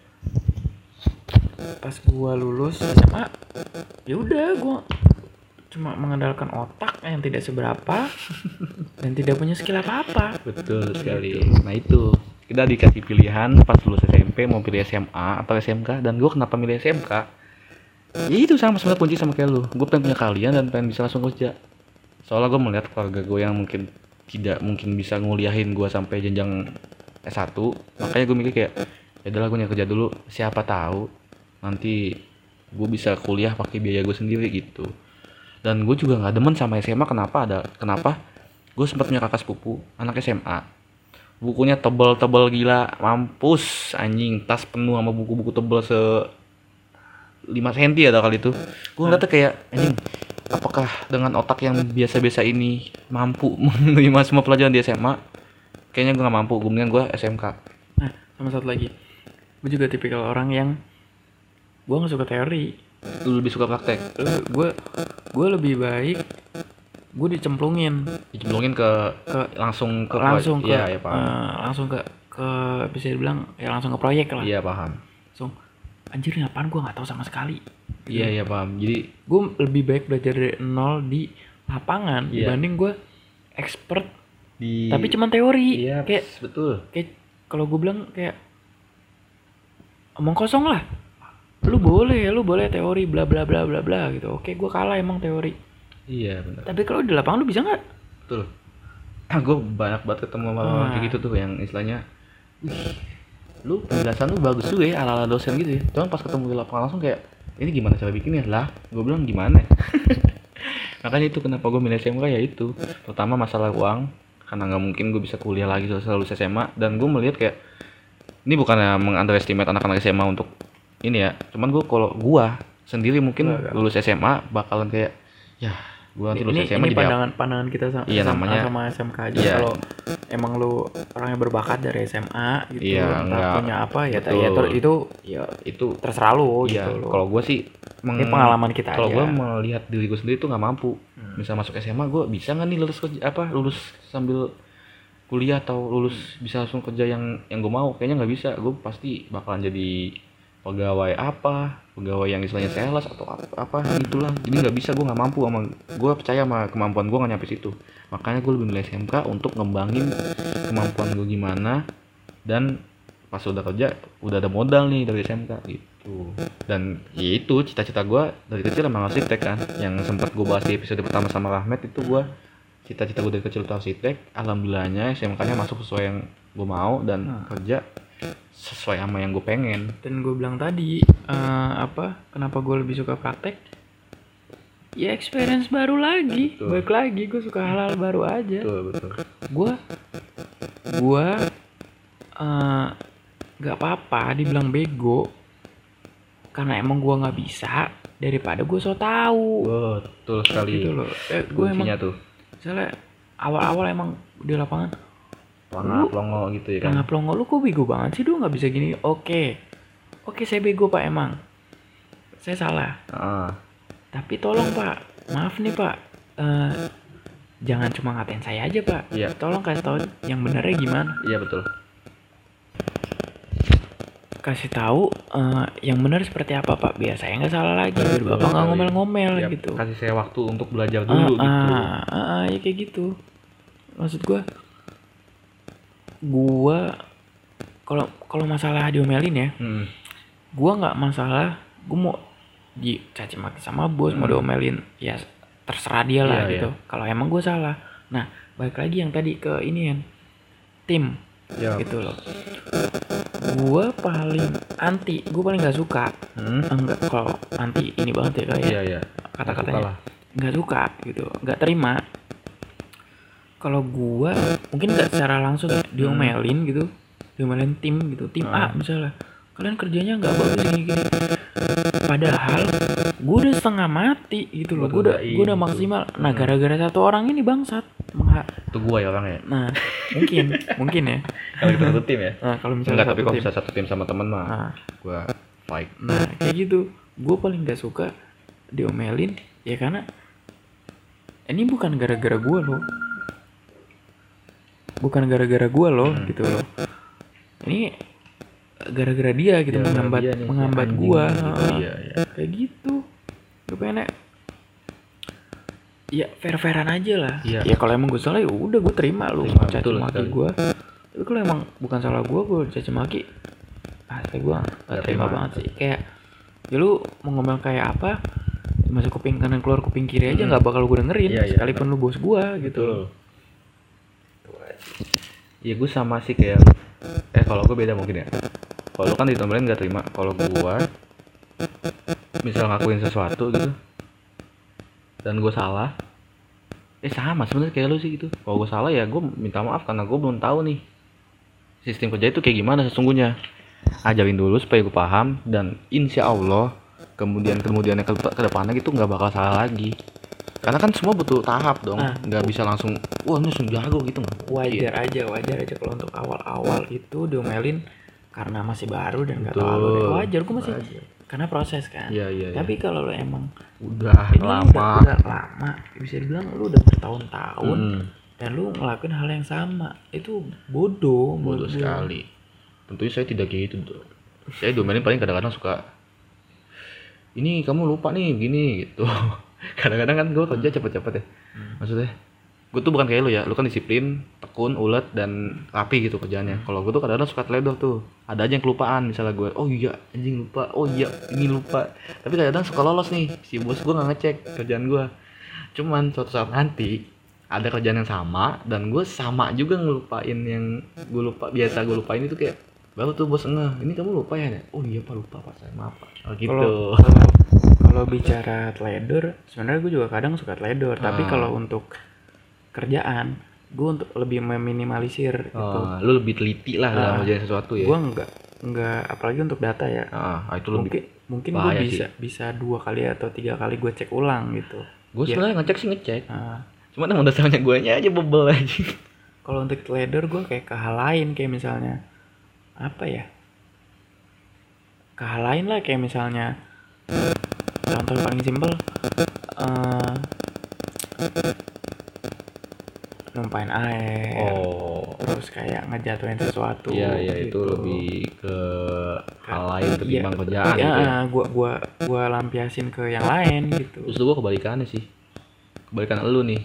pas gua lulus SMA ya udah gua cuma mengandalkan otak yang tidak seberapa dan tidak punya skill apa-apa. Betul sekali. Nah itu. Kita dikasih pilihan pas lulus SMP mau pilih SMA atau SMK dan gue kenapa milih SMK ya itu sama sebenarnya kunci sama kayak lu. Gue pengen punya kalian dan pengen bisa langsung kerja. Soalnya gue melihat keluarga gue yang mungkin tidak mungkin bisa nguliahin gue sampai jenjang S1 makanya gue mikir kayak ya udahlah gue kerja dulu. Siapa tahu nanti gue bisa kuliah pakai biaya gue sendiri gitu dan gue juga nggak demen sama SMA kenapa ada kenapa? Gue sempat punya kakak sepupu anak SMA bukunya tebel-tebel gila mampus anjing. Tas penuh sama buku-buku tebel se 5 cm ada kali itu. Gue ngeliatnya kayak anjing apakah dengan otak yang biasa-biasa ini mampu menerima semua pelajaran di SMA kayaknya gue nggak mampu gue mendingan gue SMK nah sama satu lagi. Gue juga tipikal orang yang gue nggak suka teori lu lebih suka praktek? Gue gue lebih baik gue dicemplungin. Dicemplungin ke, ke langsung ke langsung ke iya ya paham. eh, langsung ke ke bisa dibilang ya langsung ke proyek lah. Iya paham. Langsung anjir ini apaan? Gue nggak tahu sama sekali. Iya iya paham. Jadi gue lebih baik belajar dari nol di lapangan Iya. dibanding gue expert di tapi cuman teori. Iya kayak betul. kayak kalau gue bilang kayak omong kosong lah lu boleh lu boleh teori bla bla bla bla bla gitu. Oke gue kalah emang teori. Iya benar tapi kalau di lapangan lu bisa nggak? Betul. Ah gue banyak banget ketemu sama kayak gitu tuh yang istilahnya lu penjelasan lu bagus juga ya ala ala dosen gitu ya. Cuman pas ketemu di lapangan langsung kayak ini gimana cara bikinnya? Lah gue bilang gimana? Makanya itu kenapa gue milih SMK ya itu. Pertama masalah uang. Karena nggak mungkin gue bisa kuliah lagi setelah lulus SMA dan gue melihat kayak ini bukannya mengunderestimate anak-anak SMA untuk ini ya cuman gue kalau gue sendiri mungkin enggak. lulus SMA bakalan kayak ya gue nanti lulus ini, SMA ini jadi apa? pandangan pandangan kita sama, Iya, sama, namanya- sama SMK aja Iya. kalau emang lu orangnya berbakat dari SMA gitu Iya, entah enggak. punya apa ya Betul. ya itu ya itu terserah lu iya gitu kalau gue sih meng- ini pengalaman kita kalau gue melihat diri gue sendiri tuh nggak mampu Hmm. misal masuk SMA gue bisa nggak nih lulus kerja apa lulus sambil kuliah atau lulus Hmm. bisa langsung kerja yang yang gue mau kayaknya nggak bisa gue pasti bakalan jadi pegawai apa pegawai yang istilahnya sales atau apa, apa itulah. Jadi nggak bisa gue nggak mampu sama gue percaya sama kemampuan gue nggak nyampe situ. Makanya gue lebih milih SMK untuk ngembangin kemampuan gue gimana. Dan pas udah kerja udah ada modal nih dari SMK gitu. Dan ya itu cita-cita gue dari kecil emang arsitek kan. Yang sempat gue bahas di episode pertama sama Rahmat itu gue cita-cita gue dari kecil itu arsitek alhamdulillahnya SMK-nya masuk sesuai yang gue mau dan Nah. kerja sesuai sama yang gue pengen. Dan gue bilang tadi eh, apa kenapa gue lebih suka praktek? Ya experience baru lagi Betul. balik lagi gue suka hal-hal baru aja. Betul betul. Gue gue eh, nggak apa-apa dibilang bego. Karena emang gue nggak bisa daripada gue so tahu betul sekali. Gitu loh. Eh, gue emang tuh. misalnya awal-awal emang di lapangan pelongo pelongo gitu ya kan? Pelangap pelongo lu kok bego banget sih lu nggak bisa gini. Oke. Oke saya bego pak emang. Saya salah. Ah, tapi tolong pak. Maaf nih pak. Eh, jangan cuma ngatain saya aja pak. Iya. tolong kasih tahu yang benernya gimana. Iya betul. Kasih tahu eh, yang benar seperti apa pak. Biar saya nggak salah lagi biar bapak nggak ngomel-ngomel Ya, gitu. kasih saya waktu untuk belajar dulu gitu. ah, ah, ah, ya kayak gitu. Maksud gua gua kalau kalau masalah diomelin ya Hmm. gua nggak masalah gua mau dicaci maki sama bos mau Hmm. diomelin ya terserah dia lah Iya, gitu. Kalau emang gua salah nah balik lagi yang tadi ke ini kan tim ya gitu loh. Gua paling anti gua paling nggak suka Hmm. enggak kalau anti ini banget ya kayak iya iya. Kata-katanya. nggak suka gitu. Nggak terima kalau gua mungkin nggak secara langsung ya, diomelin gitu diomelin tim gitu tim A Ah. misalnya. Kalian kerjanya nggak bagus gini gini. Padahal gua udah setengah mati gitu loh. Gua udah gua udah gitu. maksimal. Nah gara-gara satu orang ini bangsat. Mengha- itu gua ya orangnya? Nah mungkin mungkin ya. Kalau kita satu tim ya? Nah kalau misalnya enggak tapi satu kalau tim. bisa satu tim sama temen mah nah, gua fight. Nah kayak gitu. Gue paling gak suka diomelin ya karena ini bukan gara-gara gue loh bukan gara-gara gue loh Hmm. gitu loh. Ini gara-gara dia gitu Ya, menghambat dia nih, menghambat gue gitu. iya iya. Kayak gitu. Gue pengen ya fair fairan aja lah. Iya. ya kalau emang gue salah ya udah gue terima lu Terima, caci betul maki gue tapi kalau emang bukan salah gue gue caci maki ah kayak gue gak terima banget sih. Kayak ya lu mau ngomong kayak apa masuk kuping kanan keluar kuping kiri aja Hmm. nggak bakal gue dengerin iya. sekalipun lu bos gue gitu Iya gue sama sih kayak eh kalau gue beda mungkin ya. Kalau kan ditomelin nggak terima. Kalau gue misal ngakuin sesuatu gitu dan gue salah, eh sama sebenarnya kayak lu sih gitu. Kalau gue salah ya gue minta maaf karena gue belum tahu nih sistem kerja itu kayak gimana sesungguhnya. Ajarin dulu supaya gue paham dan insya Allah kemudian kemudiannya ke, ke depannya gitu nggak bakal salah lagi. Karena kan semua butuh tahap dong, Ah. nggak bisa langsung wah ini langsung jago gitu nggak wajar aja wajar aja kalau untuk awal-awal itu diomelin karena masih baru dan nggak tahu wajar gue masih Wajar. karena proses kan Iya iya. tapi kalau lo emang udah lama. udah, udah lama bisa dibilang lu udah bertahun-tahun Mm, dan lu ngelakuin hal yang sama itu bodoh bodoh gua. sekali. Tentunya saya tidak kayak gitu tuh. Saya domain paling kadang-kadang suka ini kamu lupa nih gini gitu. Kadang-kadang kan gue kerja cepet-cepet ya. Maksudnya gue tuh bukan kayak lu ya, lu kan disiplin, tekun, ulet dan rapi gitu kerjaannya. Kalau gue tuh kadang-kadang suka teledoh tuh. Ada aja yang kelupaan misalnya gue, oh iya anjing lupa, oh iya ini lupa. Tapi kadang-kadang suka lolos nih, si bos gue nggak ngecek kerjaan gue. Cuman suatu saat nanti ada kerjaan yang sama dan gue sama juga ngelupain yang gue lupa biasa gue lupain itu kayak baru tuh bos ngeh ini kamu lupa ya oh iya pak lupa pak saya maaf pak oh, gitu kalau- bicara teledor sebenarnya gue juga kadang suka teledor. Tapi Ah. kalau untuk kerjaan gue untuk lebih meminimalisir gitu. Oh, lu lebih teliti lah dalam Ah. sesuatu ya. Gue nggak nggak apalagi untuk data ya. Ah itu lebih mungkin mungkin gue bisa bisa dua kali atau tiga kali gue cek ulang gitu. Gue Iya. sebenarnya ngecek sih ngecek. Nah, cuman emang dasarnya gue aja bebel aja. Kalau untuk teledor gue kayak ke hal lain kayak misalnya apa ya? Ke hal lain lah kayak misalnya contoh yang paling simpel eh numpain air. Oh. Terus kayak ngejatuhin sesuatu iya iya itu gitu. lebih ke hal lain Iya, ketimbang betul. kerjaan Iya, gitu ya? gua gua gua lampiasin ke yang lain gitu. Terus gue kebalikannya sih. Kebalikan elu nih.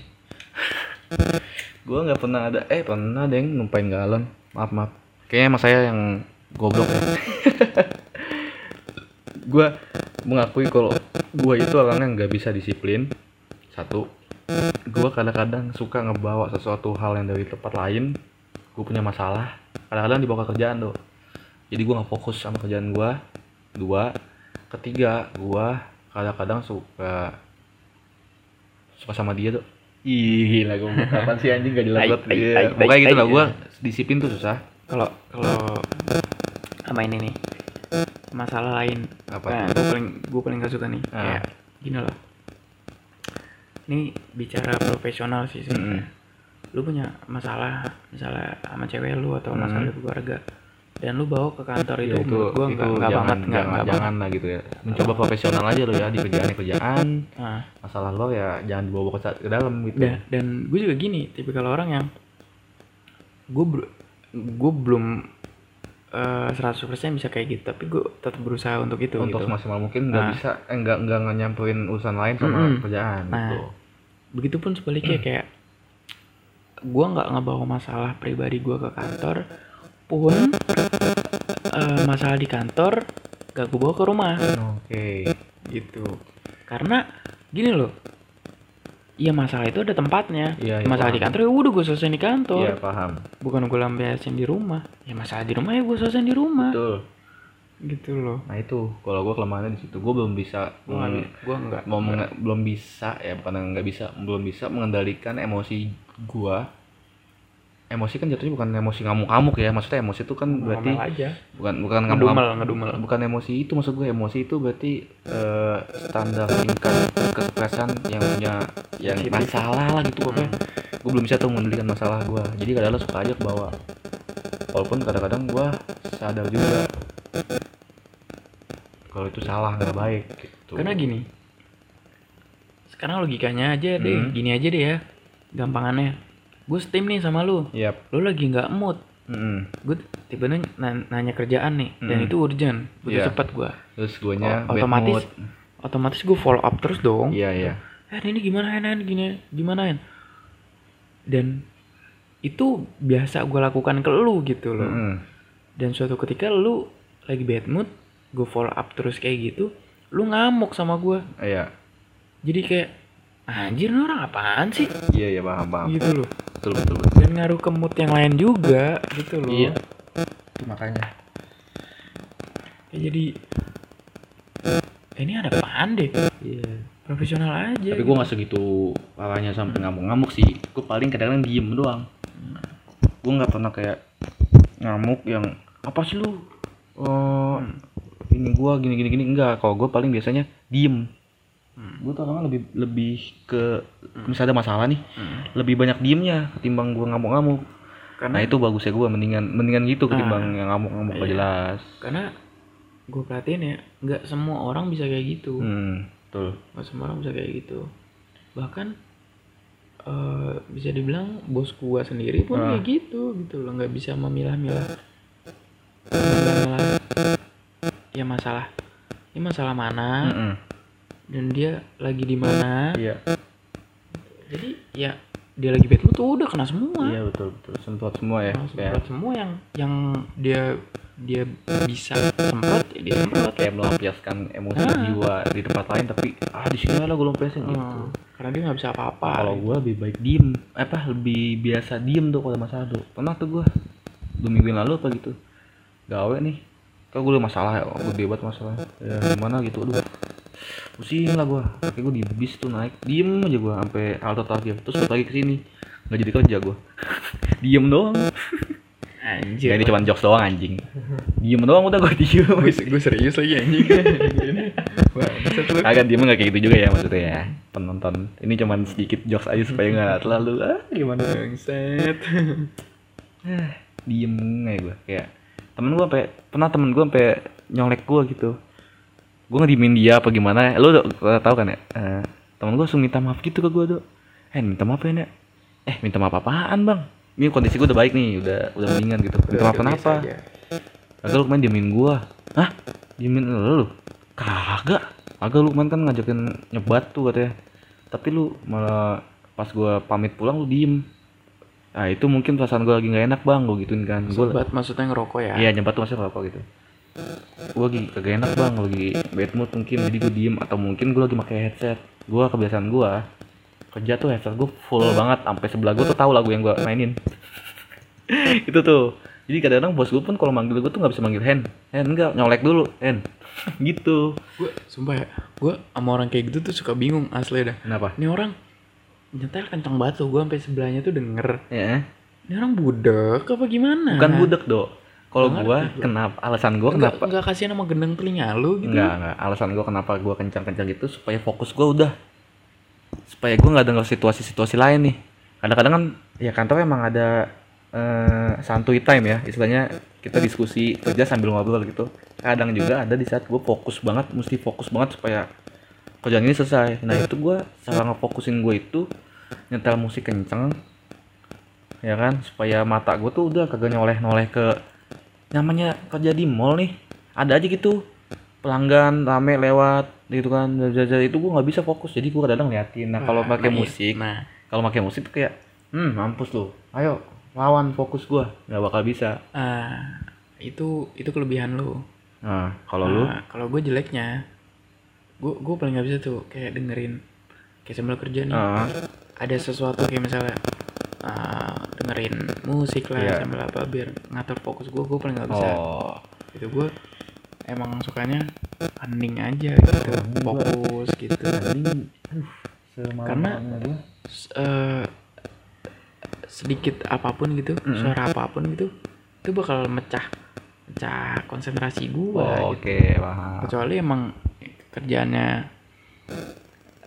Gue nggak pernah ada Eh pernah deh numpain galon. Maaf maaf. Kayaknya emang saya yang goblok ya. Gue mengakui kalau Gue itu orangnya nggak bisa disiplin. Satu Gue kadang-kadang suka ngebawa sesuatu hal yang dari tempat lain Gue punya masalah Kadang-kadang dibawa ke kerjaan tuh Jadi gue nggak fokus sama kerjaan gue Dua Ketiga Gue kadang-kadang suka suka sama dia tuh Ih, gila gue kapan sih anjing? Gak jelas banget. tai, Pokoknya gitu lah gue disiplin tuh susah. Kalau kalau sama ini nih masalah lain. Apa? Nah, gue paling gue paling gak suka nih. Ah. kayak gini loh. Ini bicara profesional sih sebenarnya lu punya masalah misalnya sama cewek lu atau Mm. masalah di keluarga dan lu bawa ke kantor itu, menurut gua itu nggak nggak jangan, banget nggak jangan, nggak jangan banget. lah gitu ya. Mencoba profesional aja lo ya di kerjaan kerjaan. Nah, masalah lo ya jangan dibawa ke, ke dalam gitu. Dan dan gue juga gini tipikal orang yang gue gue belum eh, 100% bisa kayak gitu tapi gue tetap berusaha untuk itu untuk gitu. semaksimal mungkin nggak Nah. bisa eh, nggak nyamperin urusan lain sama Mm-mm. kerjaan Nah. gitu begitupun sebaliknya kayak gua nggak ngebawa masalah pribadi gua ke kantor pun eh, masalah di kantor gak gue bawa ke rumah oke gitu karena gini loh Iya masalah itu ada tempatnya. Iya, iya, masalah di paham. kantor ya udah gue selesai di kantor. iya paham Bukan gue lampiasin di rumah. Ya masalah di rumah ya gue selesai di rumah. betul Gitu loh. nah itu kalau gue kelemahannya di situ gue belum bisa Gue meng- gue enggak. mau menge- belum bisa ya bukan nggak bisa belum bisa mengendalikan emosi gua emosi kan jatuhnya bukan emosi ngamuk-ngamuk ya maksudnya emosi itu kan berarti Ngomel aja. bukan bukan ngamuk ngedumel. bukan emosi itu maksud gue emosi itu berarti eh, standar tingkat kesuksesan yang punya yang masalah lah gitu pokoknya gue belum bisa tuh mengendalikan masalah gua jadi kadang-kadang suka aja ke bawah walaupun kadang-kadang gua sadar juga kalau itu salah nggak baik gitu Karena gini. Sekarang logikanya aja deh, Hmm. gini aja deh ya. Gampangannya. Gue steam nih sama lu. Yap. Lu lagi nggak mood. Mm-mm. Gue tiba nanya, nanya kerjaan nih dan Hmm. itu urgent. Butuh Iya. cepet gue. terus guanya O- bad otomatis mood. otomatis gue follow up terus dong. iya iya eh ini gimana Hen? gini gimana dan itu biasa gue lakukan ke lu gitu loh Mm-mm. dan suatu ketika lu lagi bad mood gue follow up terus kayak gitu lu ngamuk sama gue iya jadi kayak anjir ini orang apaan sih? Iya iya paham paham. Gitu loh. Betul betul betul. Dan ngaruh ke mood yang lain juga gitu loh. Iya. Itu makanya. Ya, jadi ini ada apaan deh? Iya. Profesional aja tapi gue nggak segitu parahnya sampai ngamuk-ngamuk sih. Gue paling kadang-kadang diem doang. Gue nggak pernah kayak ngamuk yang apa sih lu? Oh ini gue gini gini gini. Enggak kalau gue paling biasanya diem Hmm. gue tuh orangnya lebih lebih ke misalnya ada masalah nih Hmm. lebih banyak diemnya ketimbang gue ngamuk-ngamuk karena nah itu bagusnya gue mendingan mendingan gitu ketimbang yang ngamuk-ngamuk Iya. jelas karena gue perhatiin ya nggak semua orang bisa kayak gitu hmm betul nggak semua orang bisa kayak gitu bahkan eh, bisa dibilang bos gua sendiri pun Ah. kayak gitu gitu loh nggak bisa memilah-milah memilah-milah ya masalah ini masalah mana Mm-mm. Dan dia lagi di mana? Iya. Jadi ya dia lagi bad mood tuh udah kena semua. Iya betul betul. Semprot semua ya semprot semua yang yang dia dia bisa semprot ya dia semprot. Kayak melampiaskan emosi Ah. jiwa di tempat lain tapi ah di sini lah gue lampiasin gitu. Hmm, karena dia nggak bisa apa-apa. Kalau gue lebih baik diem apa lebih biasa diem tuh kalau masalah tuh. Pernah tuh gue dua minggu lalu apa gitu gawe nih. Kan gue udah masalah ya gue debat masalah ya gimana gitu aduh pusing lah gue kayak gue di bis tuh naik. Diem aja gue sampai halte terakhir terus balik lagi ke sini nggak jadi kerja gue diem doang. Anjir. Ya ini cuma jokes doang anjing. Diem doang udah gue diem. Gue serius lagi anjing. Agak diem nggak kayak gitu juga ya maksudnya ya penonton. Ini cuman sedikit jokes aja supaya nggak terlalu ah gimana? Bangsat. Eh, diem aja gue kayak temen gue sampai pernah temen gue sampai nyolek gue gitu gue ngedimin dia apa gimana? Lu udah udah tahu kan ya? Eh, temen gue langsung minta maaf gitu ke gue tuh eh minta maaf ya Nek?" eh minta maaf apaan bang? Ini kondisi gue udah baik nih udah udah mendingan gitu. Minta maaf kenapa? aja. kagak lu main diemin gue hah? Diemin lu kagak. Kagak lu kemarin kan ngajakin nyebat tuh katanya. Tapi lu malah pas gue pamit pulang lu diem. Nah itu mungkin perasaan gue lagi gak enak bang, gue gituin kan. Gue Sobat maksudnya ngerokok ya? Iya nyebat tuh maksudnya apa gitu Gue lagi kagak enak bang, lagi bad mood mungkin. Jadi gue diem. Atau mungkin gue lagi pakai headset. Gue kebiasaan gue Kerja tuh headset gue full banget. Sampai sebelah gue tuh tahu lagu yang gue mainin. Itu tuh. Jadi kadang-kadang bos gue pun kalau manggil gue tuh gak bisa manggil Hen. Hen enggak, nyolek dulu. Hen. Gitu. Gue sumpah ya, gue sama orang kayak gitu tuh suka bingung asli dah. Kenapa? Ini orang nyetel kencang banget tuh, gue sampai sebelahnya tuh denger. Ya Ini orang budek apa gimana? Bukan budek dok Kalau gua. kenapa Alasan gue Enggak, kenapa enggak kasih nama gendeng telinga lu gitu. Enggak, enggak. Alasan gue kenapa gue kencang-kencang gitu supaya fokus gue udah supaya gue nggak dengar situasi-situasi lain nih. Kadang-kadang kan ya kantor emang ada eh, santuy time ya, istilahnya kita diskusi kerja sambil ngobrol gitu. Kadang juga ada di saat gue fokus banget, mesti fokus banget supaya kerjaan ini selesai. Nah itu gue cara ngefokusin gue itu nyetel musik kenceng, ya kan, supaya mata gue tuh udah kagak nyoleh-noleh ke namanya kerja di mall nih. Ada aja gitu. Pelanggan rame lewat gitu kan. Jajan itu gue nggak bisa fokus. Jadi gue kadang liatin nah kalau pakai nah, musik Nah, kalau pakai musik tuh kayak hmm mampus lu. Ayo lawan fokus gue nggak bakal bisa. Ah, itu itu kelebihan lu. nah kalau lu? Nah, kalau gue jeleknya, gue gue paling nggak bisa tuh kayak dengerin kayak sambil kerja nih. ah, ada sesuatu kayak misalnya uh, dengerin musik lah Iya. sambil apa biar ngatur fokus gue gue paling nggak bisa oh itu gue emang sukanya hening aja gitu Oh, gua- fokus gitu. S- eh, sedikit apa pun gitu Mm-mm. suara apa pun gitu itu bakal mecah mecah konsentrasi gue Oh, gitu. oke paham kecuali emang kerjaannya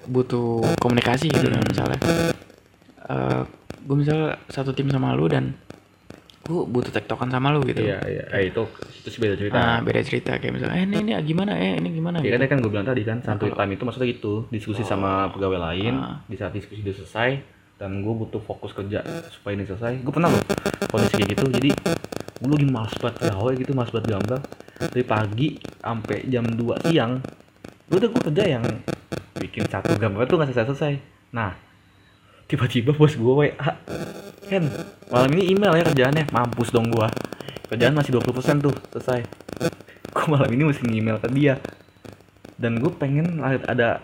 butuh komunikasi gitu misalnya gue misalnya satu tim sama lu dan gue butuh tektokan sama lu gitu. Iya iya. Eh, itu itu sih beda cerita. Nah beda cerita. Kayak misalnya eh ini ini gimana? Eh ini gimana? Ya gitu. kan kan gue bilang tadi kan santuy kalau- time itu maksudnya gitu diskusi sama pegawai lain Ah. di saat diskusi udah selesai dan gue butuh fokus kerja supaya ini selesai. Gue pernah loh kondisi kayak gitu. Jadi gue lagi males banget gawe gitu males banget gambar dari pagi sampai jam 2 siang gue udah gue kerja yang bikin satu gambar tuh nggak selesai selesai nah tiba-tiba bos gue WA Ken malam ini email ya kerjaannya. Mampus dong gua. Kerjaan masih 20% tuh selesai. Gua malam ini mesti email ke dia. Dan gue pengen ada,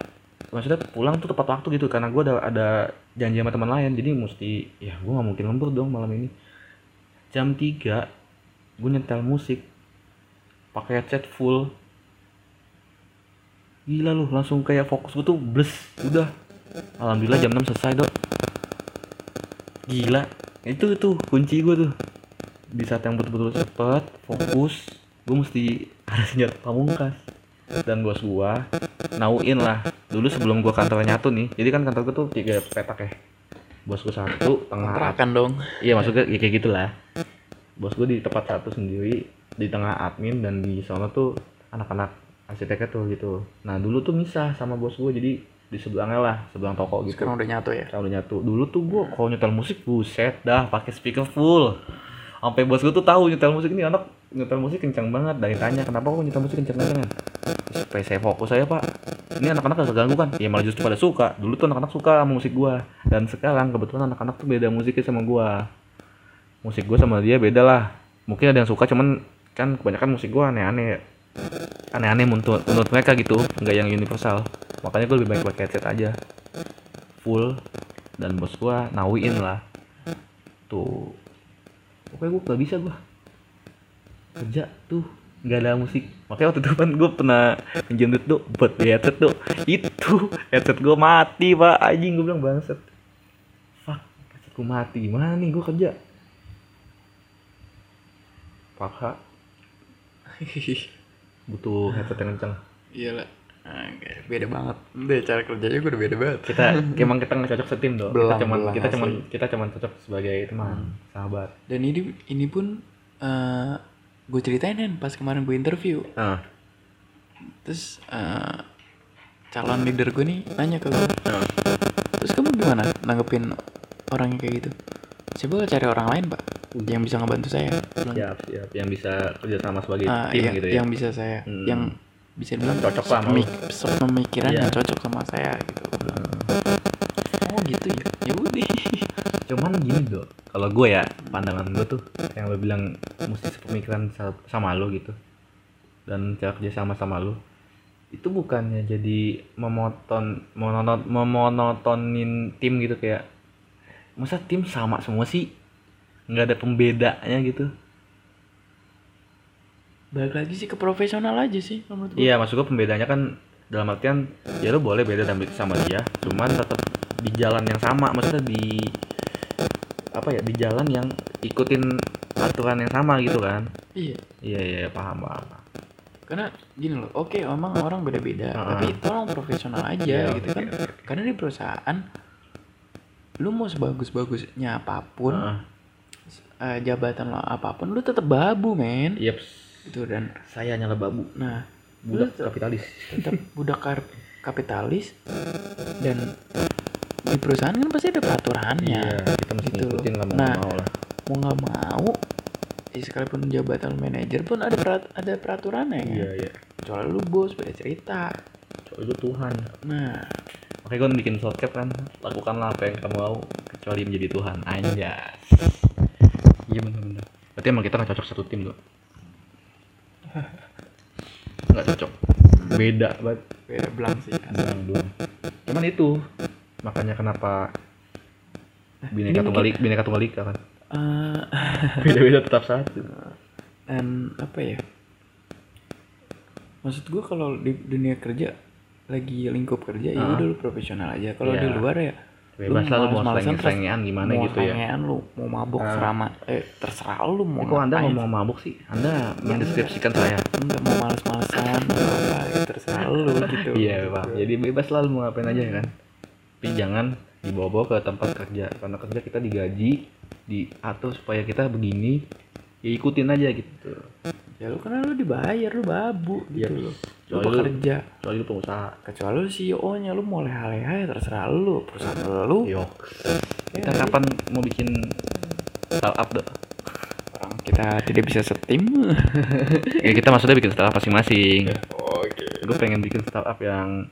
maksudnya pulang tuh tepat waktu gitu karena gua ada ada janji sama teman lain. Jadi mesti ya gua nggak mungkin lembur dong malam ini. Jam 3 gue nyetel musik. Pakai headset full. Gila lu langsung kayak fokus gue tuh bless. Udah alhamdulillah jam 6 selesai dok. Gila. Itu tuh kunci gue tuh. Di saat yang betul-betul cepet fokus gue mesti ada senjata pamungkas. Dan bos gua nauin lah. Dulu sebelum gua kantor nyatu nih jadi kan kantor gue tuh tiga petak ya. Bos gue satu tengah kontrakan dong. Iya maksudnya ya kayak gitulah. Bos gue di tempat satu sendiri di tengah admin dan di sana tuh anak-anak arsiteknya tuh gitu. Nah dulu tuh misah sama bos gue jadi di sebelahnya lah sebelah toko gitu. Sekarang udah nyatu ya? Kalau nyatu. Dulu tuh gue kalau nyetel musik buset dah pakai speaker full. Sampai bos gue tuh tahu nyetel musik ini anak nyetel musik kencang banget. Dari tanya kenapa kok nyetel musik kencang kencang supaya saya fokus saya pak. Ini anak-anak gak terganggu kan? Ya malah justru pada suka. Dulu tuh anak-anak suka sama musik gue dan sekarang kebetulan anak-anak tuh beda musiknya sama gue musik gue sama dia beda lah. Mungkin ada yang suka cuman kan kebanyakan musik gue aneh-aneh aneh-aneh menurut, menurut mereka gitu nggak yang universal. Makanya gue lebih baik pakai headset aja. Full. Dan bos gue nauin lah. Tuh. Pokoknya gue gak bisa gue kerja tuh. Nggak ada musik. Makanya waktu itu kan gue pernah pinjam tuh buat beli headset tuh. Itu headset gue mati pak. Anjing gue bilang bangset fuck headset gue mati. Gimana nih gue kerja? Paksa butuh headset yang kencang iya lah Oke, beda banget. Udah cara kerjanya gue udah beda banget. kita emang kita nggak cocok setim dong kita cuman kita cuman asli. kita cuman cocok sebagai teman sahabat Dan ini ini pun eh gue ceritain kan pas kemarin gue interview. ah Terus eh calon leader gue nih nanya ke gue. ah. Terus kamu gimana nanggepin orang yang kayak gitu? Coba cari orang lain pak yang bisa ngebantu saya. Bilang, siap siap yang bisa kerja sama sebagai "Ah, tim iya, gitu ya yang bisa saya, Hmm. yang bisa dibilang Cocok lah sama lu. sepemik- sepemikiran Iya. yang cocok sama saya gitu. Oh gitu ya, ya udah. cuman gini dong kalau gue ya pandangan gue tuh yang lo bilang mesti sepemikiran sa- sama lo gitu dan cara kerja sama sama lo itu bukannya jadi memoton monoton memonotonin tim gitu kayak masa tim sama semua sih nggak ada pembedanya gitu Balik lagi sih ke profesional aja sih menurut gue. Iya, maksud gue pembedanya kan dalam artian ya lu boleh beda dan sama dia, cuman tetap di jalan yang sama, maksudnya di apa ya di jalan yang ikutin aturan yang sama gitu kan? Iya. Iya iya iya, paham paham. Karena gini loh, oke emang orang beda-beda, Heeh. tapi tolong profesional aja Iya, gitu kan. oke, Karena di perusahaan lu mau sebagus-bagusnya apa pun, Heeh. eh, jabatan lo apa pun, lu tetap babu men. Yep, Gitu dan saya nyala babu, nah lu budak tetap, kapitalis. tetap budak kar- kapitalis dan di perusahaan kan pasti ada peraturannya. Iya, kita mesti gitu ngikutin lah mau Nah, mau lah. mau nggak mau ya sekalipun jabatan manajer pun ada perat- ada peraturannya kan. Iya iya. Kecuali lu bos beda cerita. Soalnya itu Tuhan. Nah, Makanya gue bikin shortcut kan, lakukanlah apa yang kamu mau kecuali menjadi Tuhan. Anjas. Iya benar-benar. Berarti emang kita nggak cocok satu tim tuh. Nggak cocok. Beda banget. beda belang sih. Doang doang. Cuman itu makanya kenapa bineka ini tunggal ika, bineka tunggal ika kan. Eh, Beda-beda tetap satu. dan apa ya? Maksud gua kalau di dunia kerja lagi lingkup kerja ya Ah. udah lu profesional aja. Kalau Iya. di luar ya Bebas lah lu mau terus- sengean gimana mau gitu ya. sengean lu mau mabuk Ah. serama eh terserah lu mau Eh, kok anda ngomong mabuk sih? Anda mendeskripsikan saya. enggak mau males-malesan mau apa ya terserah lu gitu. Iya pak. Jadi bebas lah lu mau ngapain aja kan. Tapi jangan dibawa-bawa ke tempat kerja. Karena kerja kita digaji, diatur supaya kita begini. Ya ikutin aja gitu. Ya lu karena lu dibayar lu babu gitu Iya. loh. Lu Kecuali lu- bekerja. Soalnya lu pengusaha. Kecuali lu CEO-nya lu mau leha-leha ya terserah lu. Perusahaan lu Yo. Ya, Kita kapan mau bikin startup dok? orang kita tidak bisa setim. Ya kita maksudnya bikin startup masing-masing. Oke. Gue pengen bikin startup yang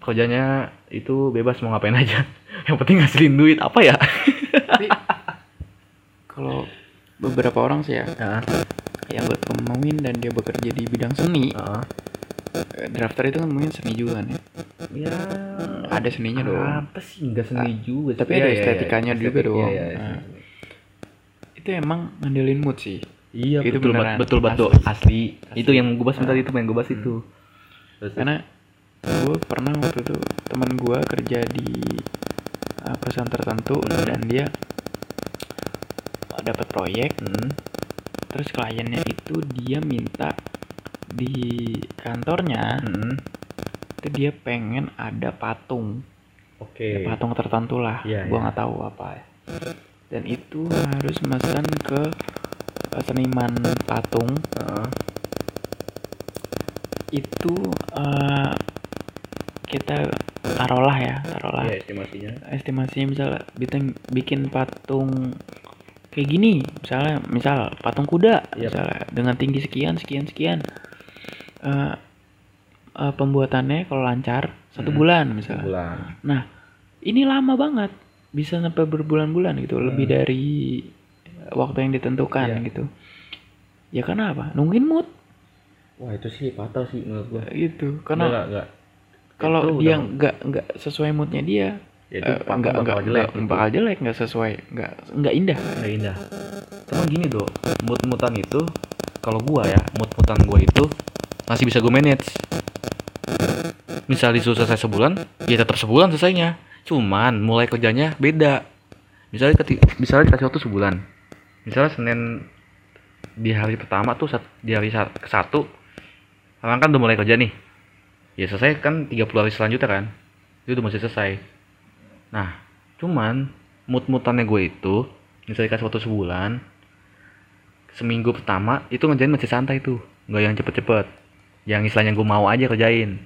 kerjanya itu bebas mau ngapain aja yang penting ngasilin duit apa ya tapi kalau beberapa orang sih ya Heeh. yang berkemauin dan dia bekerja di bidang seni eh, drafter itu kan mungkin seni juga kan ya ya ada seninya dong apa sih nggak seni juga tapi Iya, ada iya, iya. estetikanya juga Estetik, dong. iya, iya. Nah. itu emang ngandelin mood sih Iya Itu betul beneran. betul betul asli. Itu yang gue bahas Ah. tadi itu yang gue bahas itu. Terus, karena gue pernah waktu itu teman gue kerja di uh, perusahaan tertentu Hmm. dan dia uh, dapat proyek hmm, terus kliennya itu dia minta di kantornya hmm, itu dia pengen ada patung Oke. Ya, patung tertentu lah Iya, gua iya. nggak tahu apa ya dan itu harus memesan ke uh, seniman patung Heeh. itu uh, kita taruhlah ya taruhlah Iya estimasinya. estimasinya misalnya bikin bikin patung kayak gini misalnya misal patung kuda Yap. misalnya dengan tinggi sekian sekian sekian Eh, eh, pembuatannya kalau lancar satu Hmm, bulan misalnya Bulan. nah ini lama banget bisa sampai berbulan-bulan gitu lebih Hmm. dari waktu yang ditentukan Iya. gitu ya karena apa nungguin mood Wah itu sih fatal sih menurut gue. gitu karena kalau dia nggak nggak sesuai moodnya dia Ya, itu eh, patung nggak bakal nggak jelek nggak- gitu. bakal jelek nggak sesuai nggak nggak indah nggak indah. Cuma gini dok, mood-mutan itu kalau gua ya, mood-mutan gua itu masih bisa gue manage. Misal disuruh selesai sebulan, ya tetap sebulan selesainya. Cuman mulai kerjanya beda. Misalnya keti- misalnya dikasih waktu sebulan. Misalnya Senin di hari pertama tuh di hari ke satu, orang kan udah mulai kerja nih. Ya selesai kan 30 hari selanjutnya kan. Itu udah masih selesai. Nah, cuman mood-mutannya gue itu misalnya dikasih waktu sebulan seminggu pertama itu ngerjain masih santai tuh. Nggak yang cepet-cepet. Yang istilahnya gue mau aja kerjain.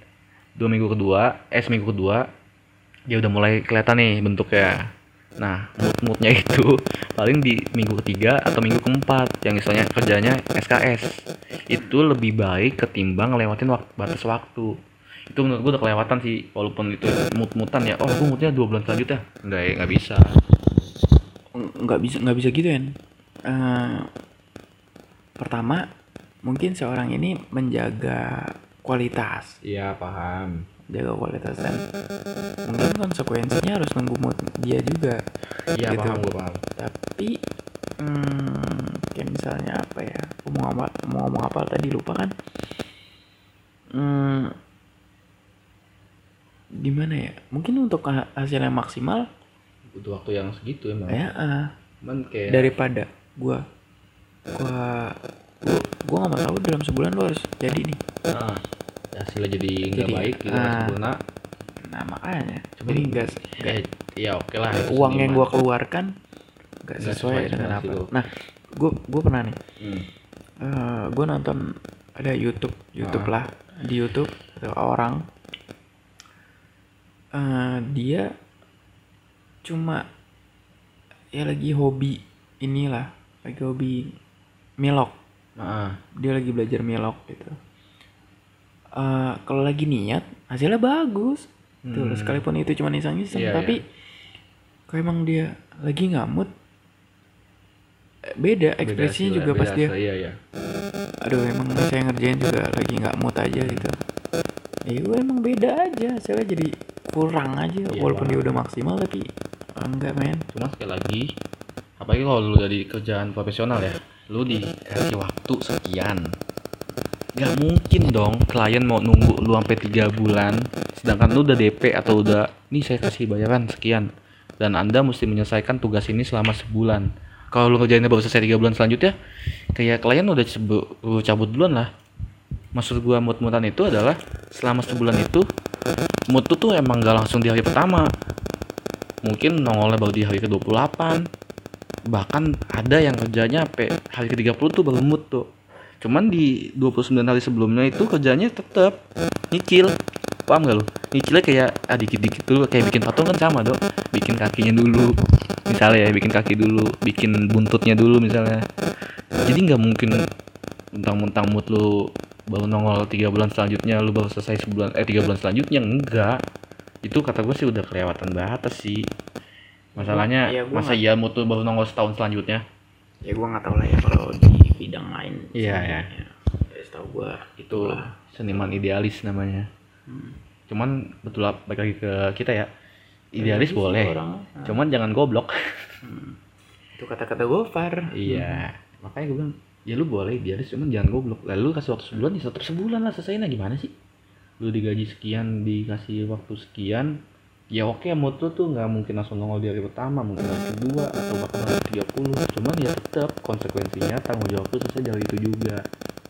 Dua minggu kedua eh seminggu kedua dia udah mulai kelihatan nih bentuknya. Nah mood-moodnya itu paling di minggu ketiga atau minggu keempat yang istilahnya kerjanya SKS itu lebih baik ketimbang ngelewatin wak- batas waktu itu menurut gue udah kelewatan sih walaupun itu mood-moodan ya. Oh gue moodnya dua bulan selanjutnya. Nggak ya nggak bisa. Nggak bisa nggak bisa gitu kan Eh, pertama mungkin seorang ini menjaga kualitas. Iya paham. Jaga kualitas dan mungkin konsekuensinya harus nunggu mood dia juga. Iya Gitu. paham gue paham. Tapi hmm, kayak misalnya apa ya mau ngomong mau ngomong apa tadi lupa kan. Hmm, gimana ya? Mungkin untuk ha- hasilnya maksimal butuh waktu yang segitu emang. Ya eh, cuman kayak daripada gua gua gua gua nggak mau tahu dalam sebulan lo harus jadi nih. Ah, hasilnya jadi nggak baik gitu ah. sempurna? Nah makanya. Cuman jadi nggak eh, ya oke lah itu uang yang gua keluarkan nggak sesuai sesuai dengan apa. lo. nah gua gua pernah nih. Hmm. eh gue nonton ada YouTube YouTube Ah. lah di YouTube ada orang eh dia cuma ya lagi hobi inilah lagi hobi milok Ah, dia lagi belajar milok gitu. Eh kalau lagi niat hasilnya bagus. Tuh Hmm. sekalipun itu cuma iseng-iseng Iya, tapi kalau emang dia lagi mood eh, beda beda ekspresinya hasil- juga beda pas dia iya iya. Aduh emang saya ngerjain juga lagi nggak mood aja gitu. Ya emang beda aja saya jadi kurang aja Iya, walaupun dia udah maksimal tapi enggak men. Cuma sekali lagi apalagi kalau lu udah di kerjaan profesional ya lu dikasih waktu sekian. Gak mungkin dong klien mau nunggu lu sampai tiga bulan sedangkan lu udah DP atau udah nih saya kasih bayaran sekian. Dan anda mesti menyelesaikan tugas ini selama sebulan. Kalau lu kerjainnya baru selesai tiga bulan selanjutnya kayak klien udah cabut duluan lah maksud gua mood-moodan itu adalah selama sebulan itu mood tuh emang gak langsung di hari pertama. Mungkin nongolnya baru di hari ke-28 bahkan ada yang kerjanya sampai hari ke-30 tuh baru mood tuh. Cuman di 29 hari sebelumnya itu kerjanya tetap nyicil. Paham gak lu? Nyicilnya kayak ah dikit-dikit dulu. Kayak bikin patung kan sama dong bikin kakinya dulu misalnya ya bikin kaki dulu bikin buntutnya dulu misalnya. Jadi nggak mungkin mentang-mentang mood lu baru nongol tiga bulan selanjutnya lu baru selesai sebulan eh tiga bulan selanjutnya enggak. Itu kata gue sih udah kelewatan batas sih. Masalahnya Iya, gua masa iya mutu baru nongol setahun selanjutnya? Ya gue nggak tahu lah ya kalau di bidang lain Iya, sih. ya. ya setahu gue itu seniman idealis namanya. Hmm. cuman betul lah balik lagi ke kita ya. Idealis Idealis boleh. orang. Nah. cuman jangan goblok. Itu kata-kata Gofar iya. Makanya gue bilang ya lu boleh idealis cuman jangan goblok. Lalu lu kasih waktu sebulan ya satu sebulan lah selesai nah gimana sih? Lu digaji sekian dikasih waktu sekian ya oke mood lu tuh nggak mungkin langsung nongol di hari pertama mungkin hari kedua atau bahkan hari 30 cuman ya tetap konsekuensinya tanggung jawab lu selesai dari itu juga.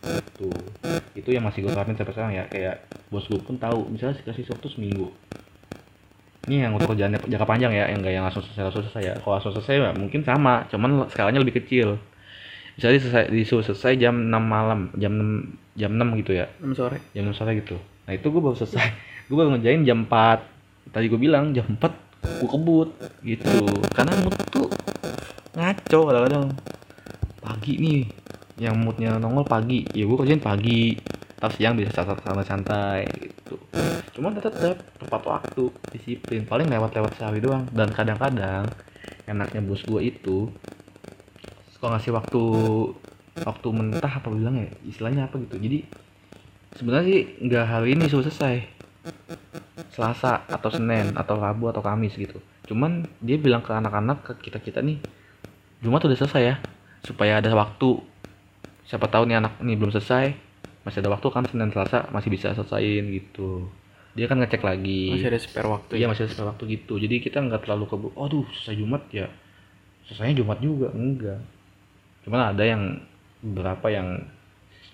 Itu itu yang masih gue terapin sampai sekarang ya. Kayak bos gue pun tahu misalnya dikasih waktu seminggu. Ini yang untuk kerjaannya jangka panjang ya yang nggak yang langsung selesai langsung selesai ya. Kalau langsung selesai ya mungkin sama cuman skalanya lebih kecil misalnya selesai disuruh selesai jam 6 malam jam 6 jam 6 gitu ya. 6 sore. Jam 6 sore gitu. Nah itu gue baru selesai. Gue baru ngerjain jam 4 tadi gue bilang jam 4 gue kebut gitu. Karena mood tuh ngaco kadang-kadang. Pagi nih yang moodnya nongol pagi. Ya gue kerjain pagi. Terus siang bisa santai-santai gitu. Cuman tetap tepat waktu disiplin. Paling lewat-lewat sehari doang. Dan kadang-kadang enaknya bos gue itu suka ngasih waktu waktu mentah apa bilang ya istilahnya apa gitu jadi sebenarnya sih nggak hari ini sudah selesai Selasa atau Senin atau Rabu atau Kamis gitu cuman dia bilang ke anak-anak ke kita kita nih Jumat udah selesai ya supaya ada waktu siapa tahu nih anak ini belum selesai masih ada waktu kan Senin Selasa masih bisa selesaiin gitu dia kan ngecek lagi masih ada spare waktu Iya ya masih ada waktu gitu. Jadi kita nggak terlalu keburu. Aduh selesai Jumat ya. Selesainya Jumat juga enggak. Cuman ada yang beberapa yang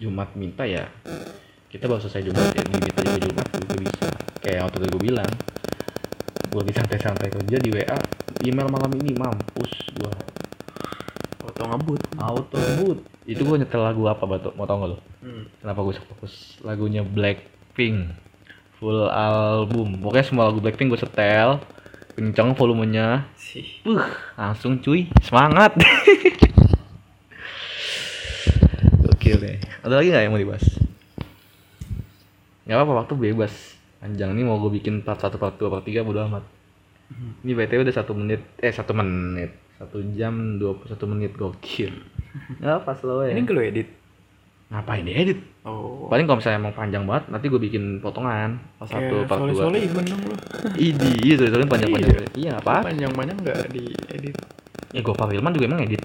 Jumat minta ya. Kita baru selesai Jumat ya. Ini minta juga Jumat juga bisa. Kayak waktu gue bilang. Gue lagi santai-santai kerja di WA. Email malam ini mampus gua. auto ngebut Auto boot. Itu gue nyetel lagu apa batu? Mau tau gak lo? hmm. Kenapa gue fokus lagunya Blackpink full album pokoknya semua lagu Blackpink gue setel kenceng volumenya sih uh langsung cuy semangat oke. Deh ada lagi nggak yang mau dibahas? Nggak apa-apa waktu bebas. Panjang nih mau gue bikin part satu part dua part tiga bodo amat. Ini btw udah satu menit eh satu menit. Satu jam dua puluh satu menit gokil. Nggak apa slow ya. Ini gue edit? Ngapain diedit? Oh. Paling kalau misalnya emang panjang banget nanti gue bikin potongan. Part satu part soalnya dua. soalnya even dong lo idi itu soalnya panjang panjang iya. Apa panjang panjang nggak diedit. Ya gue Firman juga emang edit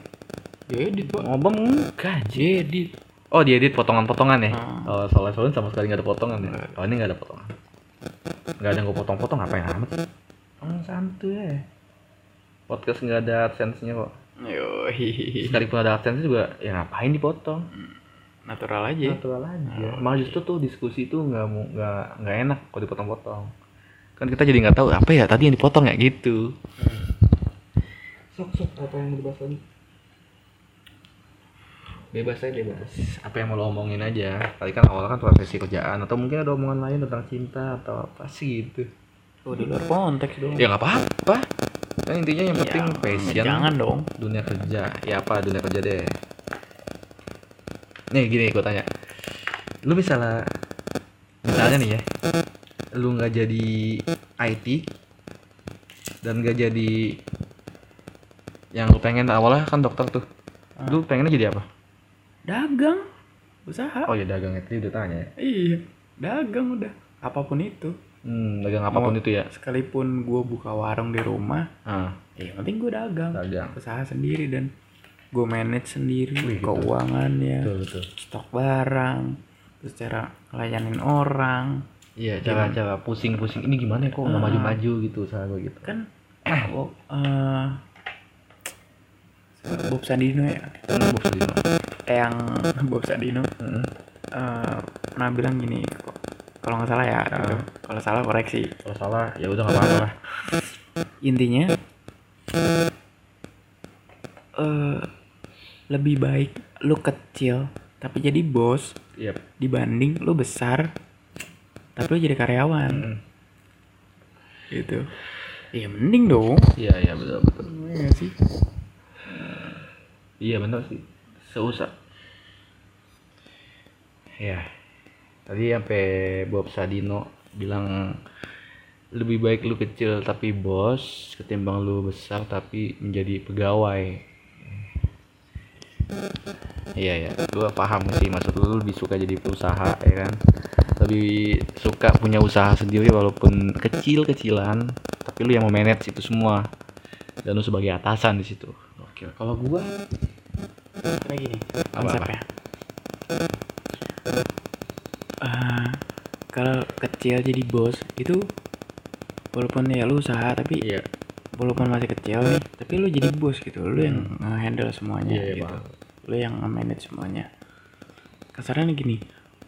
diedit pak. Ngomong enggak anjir. Oh diedit potongan-potongan ya? Hmm. oh soalnya soalnya sama sekali nggak ada potongan ya? Ada. oh ini nggak ada potongan. Nggak ada yang gue potong-potong ngapain amat? Sih oh santuy ya. Podcast nggak ada adsense nya kok. Yo hihihi sekalipun ada adsense juga ya ngapain dipotong? Natural aja. Natural aja. Malah justru tuh diskusi tuh nggak mau nggak nggak enak kalau dipotong-potong. Kan kita jadi nggak tahu apa ya tadi yang dipotong ya gitu? Sok sok apa yang mau dibahas lagi bebas aja bebas apa yang mau lo omongin aja. Tadi kan awal kan profesi kerjaan atau mungkin ada omongan lain tentang cinta atau apa sih gitu. Oh di luar konteks dong. Ya nggak apa-apa. Kan intinya yang penting Ya, passion. jangan dong. Dunia kerja. Ya apa dunia kerja deh. Nih gini gue tanya. Lu misalnya misalnya nih ya. Lu nggak jadi IT dan nggak jadi yang lu pengen awalnya kan dokter tuh. Lu pengennya jadi apa dagang. Usaha. Oh ya dagang itu udah tanya ya? Iya dagang udah. Apa pun itu. Hmm dagang apa pun Mau- itu ya? sekalipun gue buka warung di rumah ah. ya yang penting gue dagang. Dagang. Usaha sendiri dan gue manage sendiri Wih, keuangannya. Betul betul. Stok barang terus cara ngelayanin orang. Iya cara cara pusing pusing ini gimana kok nggak Ah. maju maju gitu usaha gue gitu? Kan oh, eh, Bob Sandino ya? Hmm, di mana? Yang Bob Sandino Heeh. eh, pernah bilang gini kalau nggak salah ya gitu. kalau salah koreksi kalau salah ya udah nggak apa-apa intinya eh lebih baik lu kecil tapi jadi bos Yep. dibanding lu besar tapi lu jadi karyawan Mm. gitu ya mending dong Iya iya betul betul. Iya sih Iya benar sih. Seusah. Ya. Tadi sampai Bob Sadino bilang lebih baik lu kecil tapi bos ketimbang lu besar tapi menjadi pegawai. Iya ya. Gua paham sih maksud lu, lebih suka jadi pengusaha ya kan? Lebih suka punya usaha sendiri walaupun kecil-kecilan tapi lu yang mau manage itu semua. Dan lu sebagai atasan di situ. Oke kalau gua karena gini konsepnya. Eh, kalau kecil jadi bos itu walaupun ya lu usaha tapi iya. walaupun masih kecil nih tapi lu jadi bos gitu. Lu yang handle semuanya Iya, iya, gitu. paham. lu yang manage semuanya. Kasarnya gini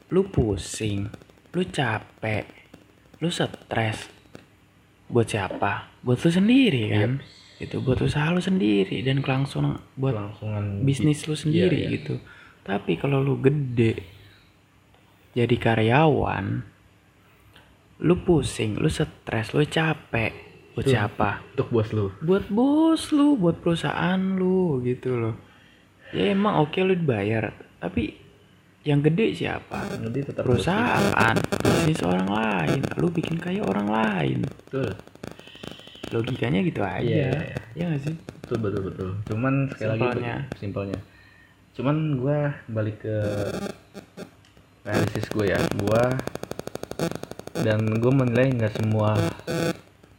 lu pusing lu capek lu stres buat siapa? Buat lu sendiri kan itu buat usaha lu sendiri dan kelangsungan buat kelangsungan bisnis lu sendiri iya. gitu. Tapi kalau lu gede jadi karyawan lu pusing lu stres lu capek buat Tuh. siapa? untuk bos lu. Buat bos lu buat perusahaan lu gitu loh. Ya emang oke lu dibayar tapi yang gede siapa? Nanti tetap perusahaan bisnis orang lain. Lu bikin kayak orang lain. Betul logikanya gitu aja. Iya, ya nggak sih? Betul betul betul. Cuman sekali lagi Simpelnya. be- simpelnya. Cuman gua balik ke analisis gue ya. Gua dan gue menilai nggak semua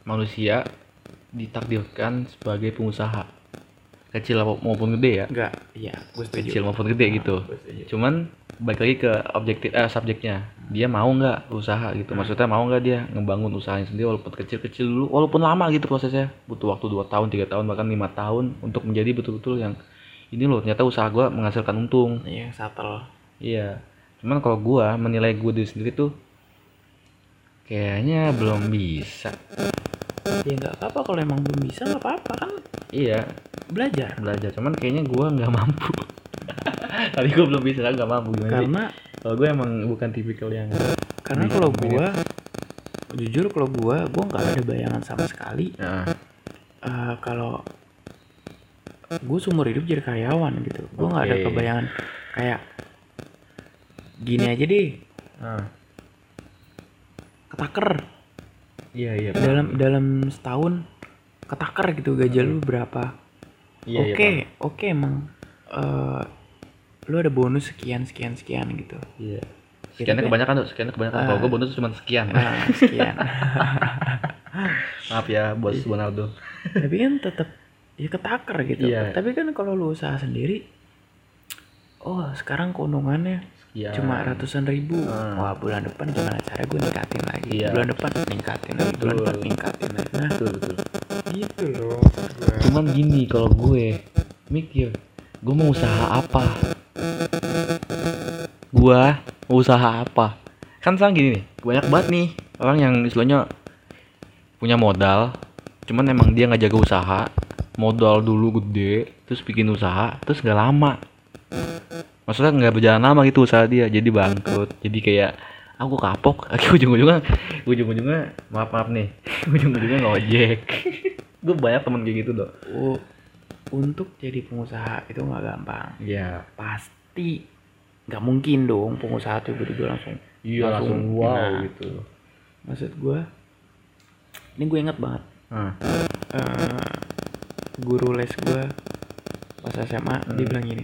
manusia ditakdirkan sebagai pengusaha. Kecil maupun gede ya? Enggak iya gue setuju. Kecil maupun gede gitu. Gue setuju. cuman balik lagi ke objektif eh subjeknya. Dia mau nggak usaha gitu? Maksudnya mau nggak dia ngebangun usahanya sendiri walaupun kecil-kecil dulu walaupun lama gitu prosesnya. Butuh waktu 2 tahun tiga tahun bahkan lima tahun untuk menjadi betul-betul yang ini loh ternyata usaha gua menghasilkan untung. Iya subtle. Iya. Cuman kalau gua menilai gue diri sendiri tuh kayaknya belum bisa. Ya nggak apa-apa kalau emang belum bisa nggak apa-apa kan iya. belajar. Belajar. Cuman kayaknya gua nggak mampu tadi gua belum bisa nggak mampu gimana karena kalau gue emang bukan tipikal yang karena kalau gua jujur kalau gua gua nggak ada bayangan sama sekali. Nah, eh, kalau gue seumur hidup jadi karyawan gitu. Gue nggak ada Oke. kebayangan kayak gini aja deh. Nah. ketaker. Iya iya dalam dalam setahun ketaker gitu gaji lu berapa? Iya, iya, oke oke emang eh, lu ada bonus sekian sekian sekian gitu Iya. Sekiannya tapi- kebanyakan tuh, sekiannya kebanyakan. Kalau Ah. gue bonus cuma sekian. nah, sekian Maaf ya, bos Bonaldo. tapi kan tetap ya ketaker gitu Iya. tapi kan kalau lu usaha sendiri oh sekarang keuntungannya Sekian. cuma ratusan ribu Ah. wah bulan depan gimana cara gue ningkatin lagi Iya. bulan depan ningkatin lagi bulan Betul. depan ningkatin lagi nah Betul betul. gitu loh Cuman gini, kalau gue mikir, gue mau usaha apa? Gua usaha apa? Kan sekarang gini nih, banyak banget nih orang yang istilahnya punya modal, cuman emang dia nggak jaga usaha, modal dulu gede, terus bikin usaha, terus nggak lama. Maksudnya nggak berjalan lama gitu usaha dia, jadi bangkrut, jadi kayak aku kapok, akhirnya ujung-ujungnya, ujung-ujungnya maaf maaf nih, ujung-ujungnya ngojek. gue banyak temen kayak gitu dong. Untuk jadi pengusaha itu nggak gampang Iya. pasti nggak mungkin dong pengusaha tiba-tiba langsung Iya langsung wow Nah, gitu. maksud gue ini gue inget banget Nah, eh, guru les gue pas SMA dia Hmm. bilang gini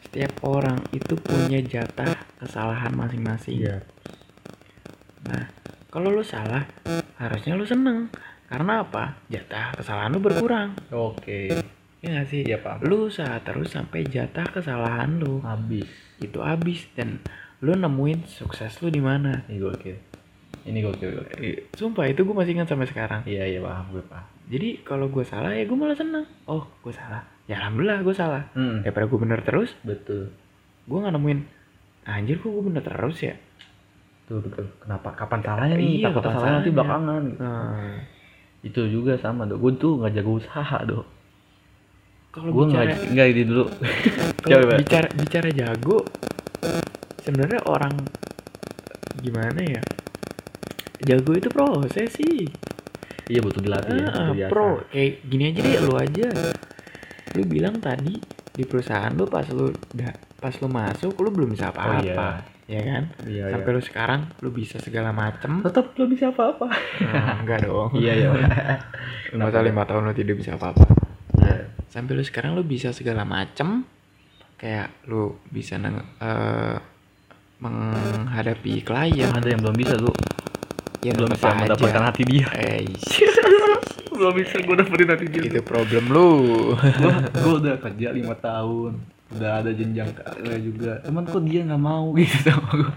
setiap orang itu punya jatah kesalahan masing-masing iya. nah kalau lu salah harusnya lu seneng karena apa jatah kesalahan lu berkurang Oke. Ya gak sih Iya paham. lu usaha terus sampai jatah kesalahan lu Habis. itu habis dan lu nemuin sukses lu di mana Ini gokil. Ini gokil gokil. Eh, sumpah itu gue masih ingat sampai sekarang Iya iya paham gue paham. jadi kalau gue salah ya gue malah seneng oh gue salah ya alhamdulillah gue salah Hmm. daripada gue bener terus Betul. gue nggak nemuin anjir kok gue bener terus ya Betul betul. Kenapa? Kapan salahnya nih? Iya, kapan salah nanti salahnya? belakangan. Gitu. nah, Itu juga sama. Gue tuh nggak jago usaha dong. Kalau Gue bicara nggak nggak ini dulu. Coba. bicara bicara jago sebenarnya orang gimana ya jago itu proses sih iya butuh dilatih ya. Ah, diasah. pro kayak gini aja deh lu aja lu bilang tadi di perusahaan lu pas lu da, pas lu masuk lu belum bisa Oh iya. apa-apa ya kan Iya, sampai lu sekarang lu bisa segala macem tetap belum bisa apa-apa nah, enggak dong iya iya masa lima tahun lu tidak bisa apa-apa nah sampai lu sekarang lu bisa segala macem. Kayak lu bisa neng, eh, menghadapi klien. Ada yang belum bisa tuh ya belum bisa aja. mendapatkan hati dia. Eh, belum bisa gue dapetin hati dia itu problem lu. Gue gue udah kerja lima tahun. Udah ada jenjang karir juga. Cuman kok dia nggak mau gitu sama gue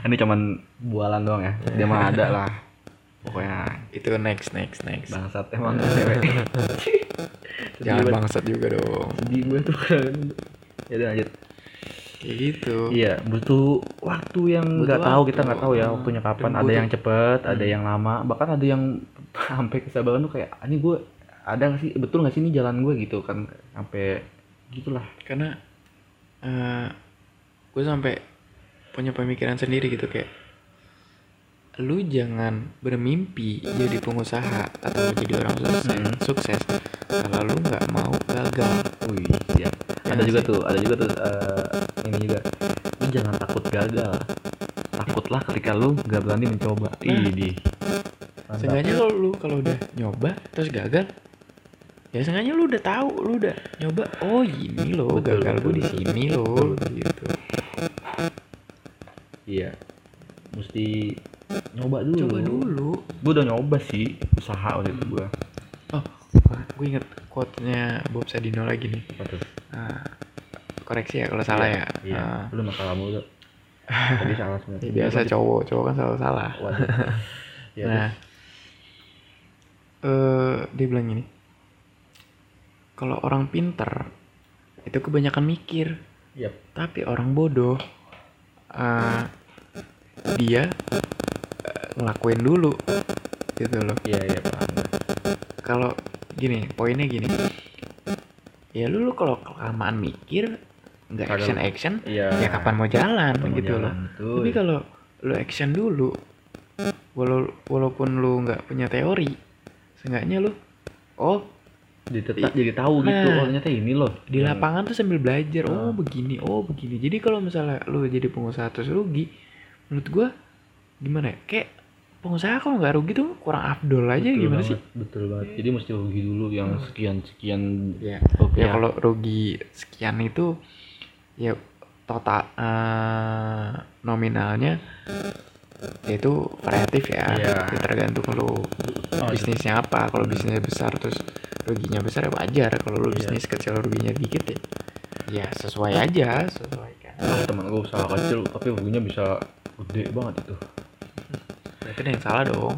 ini cuman bualan doang ya. Dia mah ada lah. Pokoknya itu next next next. Bangsat emang cewek jangan bangsat juga dong. Sedih gue tuh ya udah lanjut. Kayak gitu. Iya butuh waktu yang nggak tahu kita nggak tahu ya waktunya kapan. Ada butuh- yang cepet ada Hmm. yang lama. Bahkan ada yang sampai kesabaran tuh kayak "Ah, ini gue ada nggak sih? Betul nggak sih ini jalan gue gitu kan sampai gitulah. Karena eh gue sampai punya pemikiran sendiri gitu kayak lu jangan bermimpi jadi pengusaha atau jadi orang sukses, Hmm. sukses kalau lu nggak mau gagal Wih, siap. Ya ada juga sih? tuh, ada juga tuh eh, ini juga. Lu jangan takut gagal. Takutlah ketika lu nggak berani mencoba. Nah. Mantap. Seenggaknya kalau lu kalau udah nyoba terus gagal ya seenggaknya lu udah tahu lu udah nyoba oh ini Betul, gagal gue di sini loh gitu Iya. Mesti nyoba dulu. coba dulu Gue udah nyoba sih usaha waktu itu gue. oh gue inget quote-nya Bob Sadino lagi nih Apa tuh? Nah, koreksi ya kalau salah ya. Iya. Ah, Lu masalah mulu. Tadi salah sebenarnya. ya biasa cowok, cowok kan selalu salah. Waduh. ya, nah, eh dia bilang gini. Kalau orang pinter itu kebanyakan mikir. Yap. tapi orang bodoh eh dia ngelakuin dulu gitu loh. Iya, iya, paham. Kalau gini, poinnya gini. Ya lu, lu kalau kelamaan mikir nggak action action Iya. ya kapan mau jalan Kapan mau gitu loh. jalan, betul. Tapi kalau lu action dulu, walau walaupun lu nggak punya teori, seenggaknya lu, oh Jadi tetap jadi tahu gitu. Nah. Oh, ternyata ini loh. di Yang- lapangan tuh sambil belajar, oh Ah. begini, oh begini. Jadi kalau misalnya lu jadi pengusaha terus rugi, menurut gua gimana ya? Kayak pengusaha kalau nggak rugi tuh kurang afdol aja Betul gimana banget, sih? Betul banget. Jadi mesti rugi dulu yang sekian sekian Ya, rupiah. ya kalau rugi sekian itu ya total eh, nominalnya ya itu variatif ya, Iya. Ya, tergantung lu Oh, bisnisnya apa. Kalau bisnisnya besar terus ruginya besar ya wajar. Kalau lu Iya. bisnis kecil ruginya dikit ya, ya sesuai aja, sesuaikan. Ah, teman gue usaha kecil tapi ruginya bisa gede banget itu. Berarti ada yang salah dong.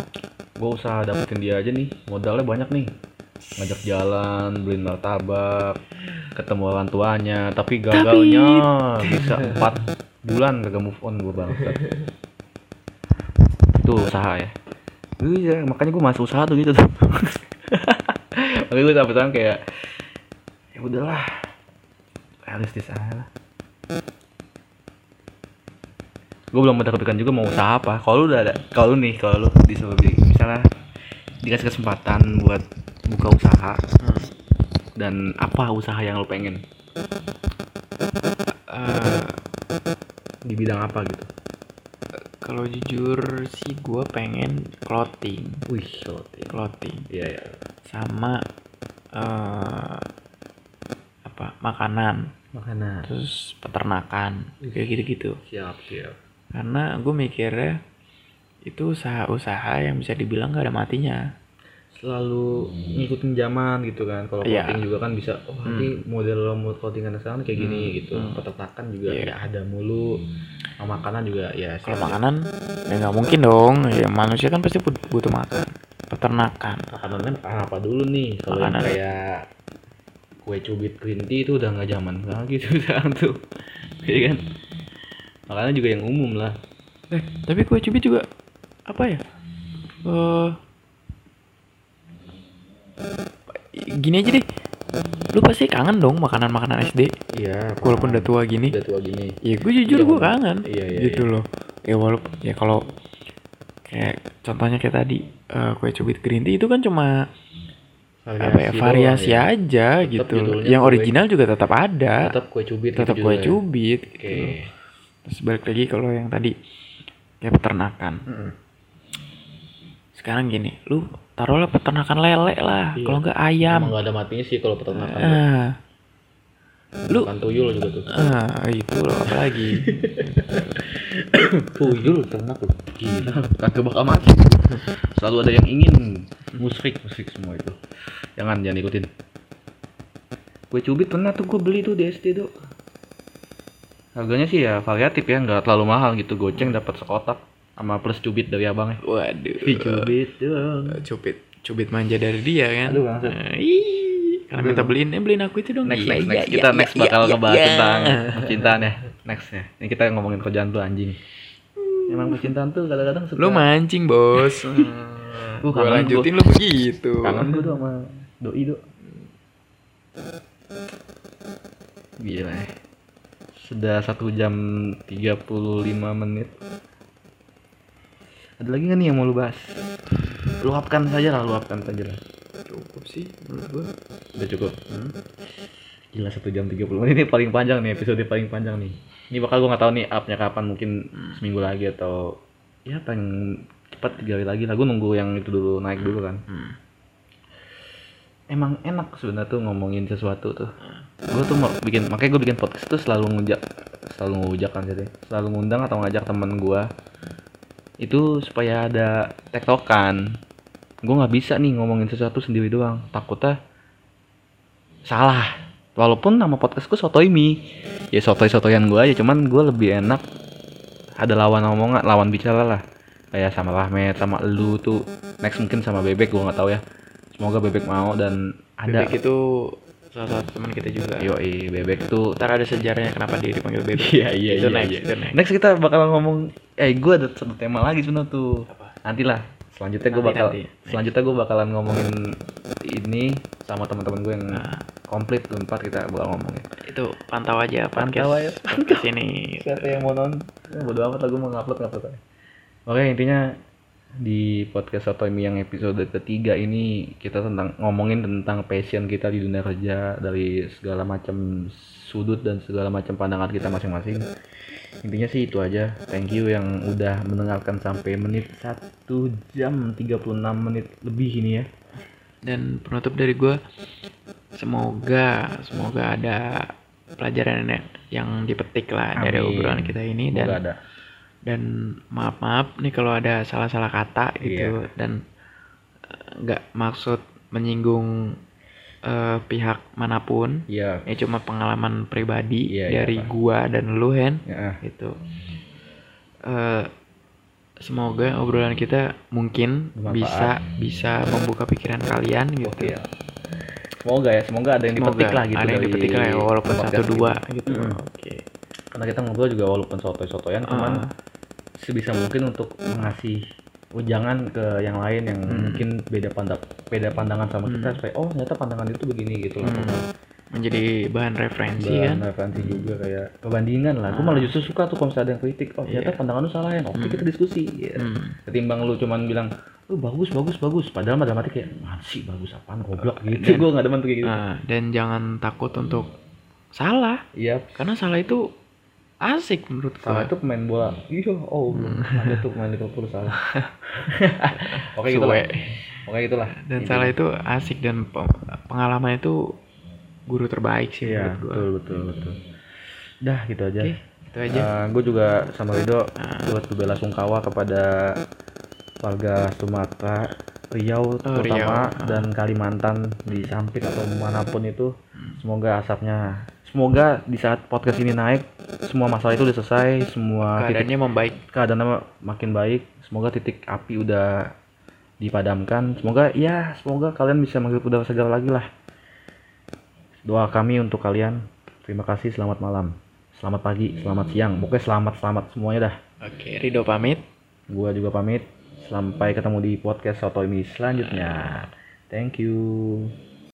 Gue usaha dapetin dia aja nih, modalnya banyak nih. Ngajak jalan, beliin martabak, ketemu orang tuanya, tapi gagalnya bisa empat bulan kagak move on gue banget. Itu usaha ya. Iya, makanya gue masuk usaha tuh gitu tuh. makanya gue sampai sekarang kayak ya udahlah realistis aja lah. Gue belum ada kepikiran juga mau usaha apa. Kalau lu udah ada kalau lu nih kalau lu disuruh di misalnya dikasih kesempatan buat buka usaha dan apa usaha yang lu pengen? Eh, di bidang apa gitu? Kalau jujur sih gue pengen clothing, wih clothing. Clothing. iya iya. Sama eh apa makanan. Makanan. Terus peternakan kayak gitu-gitu. Siap siap karena gue mikirnya itu usaha-usaha yang bisa dibilang gak ada matinya. Selalu ngikutin zaman gitu kan. Kalau Iya. clothing juga kan bisa oh nanti model lo mau clothing anak sekarang kayak gini Hmm, gitu. Hmm. peternakan juga Iya. ya ada mulu. Sama makanan juga ya kalau makanan ya nggak mungkin dong. Ya manusia kan pasti but- butuh makan. Peternakan. Makanan kan apa dulu nih? Kalau kayak kue cubit green tea itu udah nggak zaman sekarang gitu sekarang tuh. Iya kan makanan juga yang umum lah. Eh tapi kue cubit juga apa ya? Eh gini aja deh. Lu pasti kangen dong makanan-makanan SD iya. Walaupun udah tua gini. Udah tua gini. Ya gue jujur Iya, gue kangen Iya, iya, gitu loh. Ya walaupun ya kalau kayak contohnya kayak tadi eh, kue cubit green tea itu kan cuma apa ya variasi doang, ya. aja Tetap gitu yang kue- original juga tetap ada. tetap kue cubit tetap gitu kue cubit oke. gitu. Terus balik lagi kalau yang tadi kayak peternakan sekarang gini lu taruhlah peternakan lele lah Iya. kalau nggak ayam Emang gak ada matinya sih kalau peternakan. ah lu Bukan tuyul juga tuh. ah itu loh apalagi Tuyul ternak loh. Gila, kagak bakal mati. Selalu ada yang ingin musrik musrik semua itu. Jangan jangan ikutin. Kue cubit pernah tuh gue beli tuh di SD tuh. Harganya sih ya variatif ya, nggak terlalu mahal gitu. Goceng dapat sekotak sama plus cubit dari abangnya. waduh Ih, cubit dong. cubit cubit manja dari dia kan Aduh, bangsat. Ah, ih, karena minta beliin eh beliin aku itu dong Next, Iya, next, next. iya, Kita iya, next iya, bakal iya, ngebahas tentang percintaan ya. Next ya. Ini kita ngomongin kerjaan tuh anjing. Emang percintaan tuh kadang-kadang suka lu mancing bos Gua gue kangen lanjutin lu begitu kangen gue tuh sama doi do gila ya sudah satu jam 35 menit. Ada lagi nggak nih yang mau lu bahas? Luapkan saja lah luapkan saja lah. Cukup sih menurut gua. Udah cukup? Gila satu jam 30 menit ini paling panjang nih episode paling panjang nih. Ini bakal gue nggak tahu nih upnya kapan mungkin seminggu lagi atau ya paling cepat tiga hari lagi lah. Gue nunggu yang itu dulu naik dulu kan. Hmm. emang enak sebenarnya tuh ngomongin sesuatu tuh gue tuh mau bikin makanya gue bikin podcast tuh selalu ngejak selalu ngujak kan jadi selalu ngundang atau ngajak temen gue itu supaya ada tektokan. Gue nggak bisa nih ngomongin sesuatu sendiri doang. Takutnya salah. Walaupun nama podcastku sotoimi ya sotoy sotoyan gue aja cuman gue lebih enak ada lawan omongan lawan bicara lah. Kayak sama Rahmat sama lu tuh. Next mungkin sama bebek gue nggak tahu ya. Semoga bebek mau dan ada bebek itu salah satu teman kita juga. Yoi bebek tuh ntar ada sejarahnya kenapa dia dipanggil bebek. Iya iya itu iya, next iya. itu next. Next kita bakal ngomong eh gue ada satu tema lagi sebenarnya tuh. Apa? Nanti lah selanjutnya gue bakal nanti. selanjutnya gue bakalan ngomongin ini sama teman-teman gue yang Nah, komplit tuh empat kita bakal ngomongin. Itu pantau aja podcast Pantau aja. podcast ini siapa yang mau nonton? Bodo amat lah gue mau ngupload ngupload aja. Oke intinya di podcast Sotomi yang episode ketiga ini kita tentang ngomongin tentang passion kita di dunia kerja dari segala macam sudut dan segala macam pandangan kita masing-masing. Intinya sih itu aja. Thank you yang udah mendengarkan sampai menit 1 jam 36 menit lebih ini ya. Dan penutup dari gue semoga semoga ada pelajaran yang dipetik lah dari Amin. obrolan kita ini dan Semoga ada dan maaf maaf nih kalau ada salah-salah kata gitu dan eh, nggak maksud menyinggung eh, pihak mana pun iya ini cuma pengalaman pribadi Iya, iya, dari Pak. gua dan lu Hen ya, gitu Eh, semoga obrolan kita mungkin Bermanfaat. bisa bisa membuka pikiran kalian gitu oke ya semoga ya semoga ada yang dipetik Semoga lah gitu ada yang dipetik lah ya walaupun satu dua kita. gitu Mm. oke karena kita ngobrol juga walaupun sotoy-sotoyan cuman Ah. Sebisa mungkin untuk mengasih ujangan ke yang lain yang Hmm. mungkin beda pandang beda pandangan sama kita Hmm. supaya oh ternyata pandangan itu begini gitu Hmm. menjadi bahan referensi Bahan kan referensi juga kayak perbandingan lah. Gue malah justru suka tuh kalau misalnya ada yang kritik. Oh ternyata Iya. pandangan lu salah ya. Oke Hmm. kita diskusi. Ya. Hmm. Ketimbang lu cuman bilang, lu bagus bagus bagus. Padahal mah dalam hati kayak, "Apaan sih bagus apaan goblok gitu. Dan- Gue gak demen tuh kayak gitu. Nah, dan jangan takut untuk salah Iya. karena salah itu asik menurut Salah itu pemain bola. Iya, oh, ada tuh pemain Liverpool salah. Oke gitu lah. Oke gitulah. dan salah itu asik dan pe- pengalaman itu guru terbaik sih gua betul betul betul. Dah gitu aja. oke itu aja gue juga sama Rido Nah. buat berbela sungkawa kepada warga Sumatera, Riau terutama Riau. dan Kalimantan di Sampit atau mana pun itu. Hmm. Semoga asapnya, semoga di saat podcast ini naik, semua masalah itu udah selesai, semua titik keadaannya membaik keadaannya makin baik. Semoga titik api udah dipadamkan. Semoga ya, semoga kalian bisa menghirup udara segar lagi lah. Doa kami untuk kalian. Terima kasih, selamat malam. Selamat pagi, selamat siang. Pokoknya selamat selamat semuanya dah. oke Rido pamit Gua juga pamit. Sampai ketemu di podcast Soto ini selanjutnya. Thank you.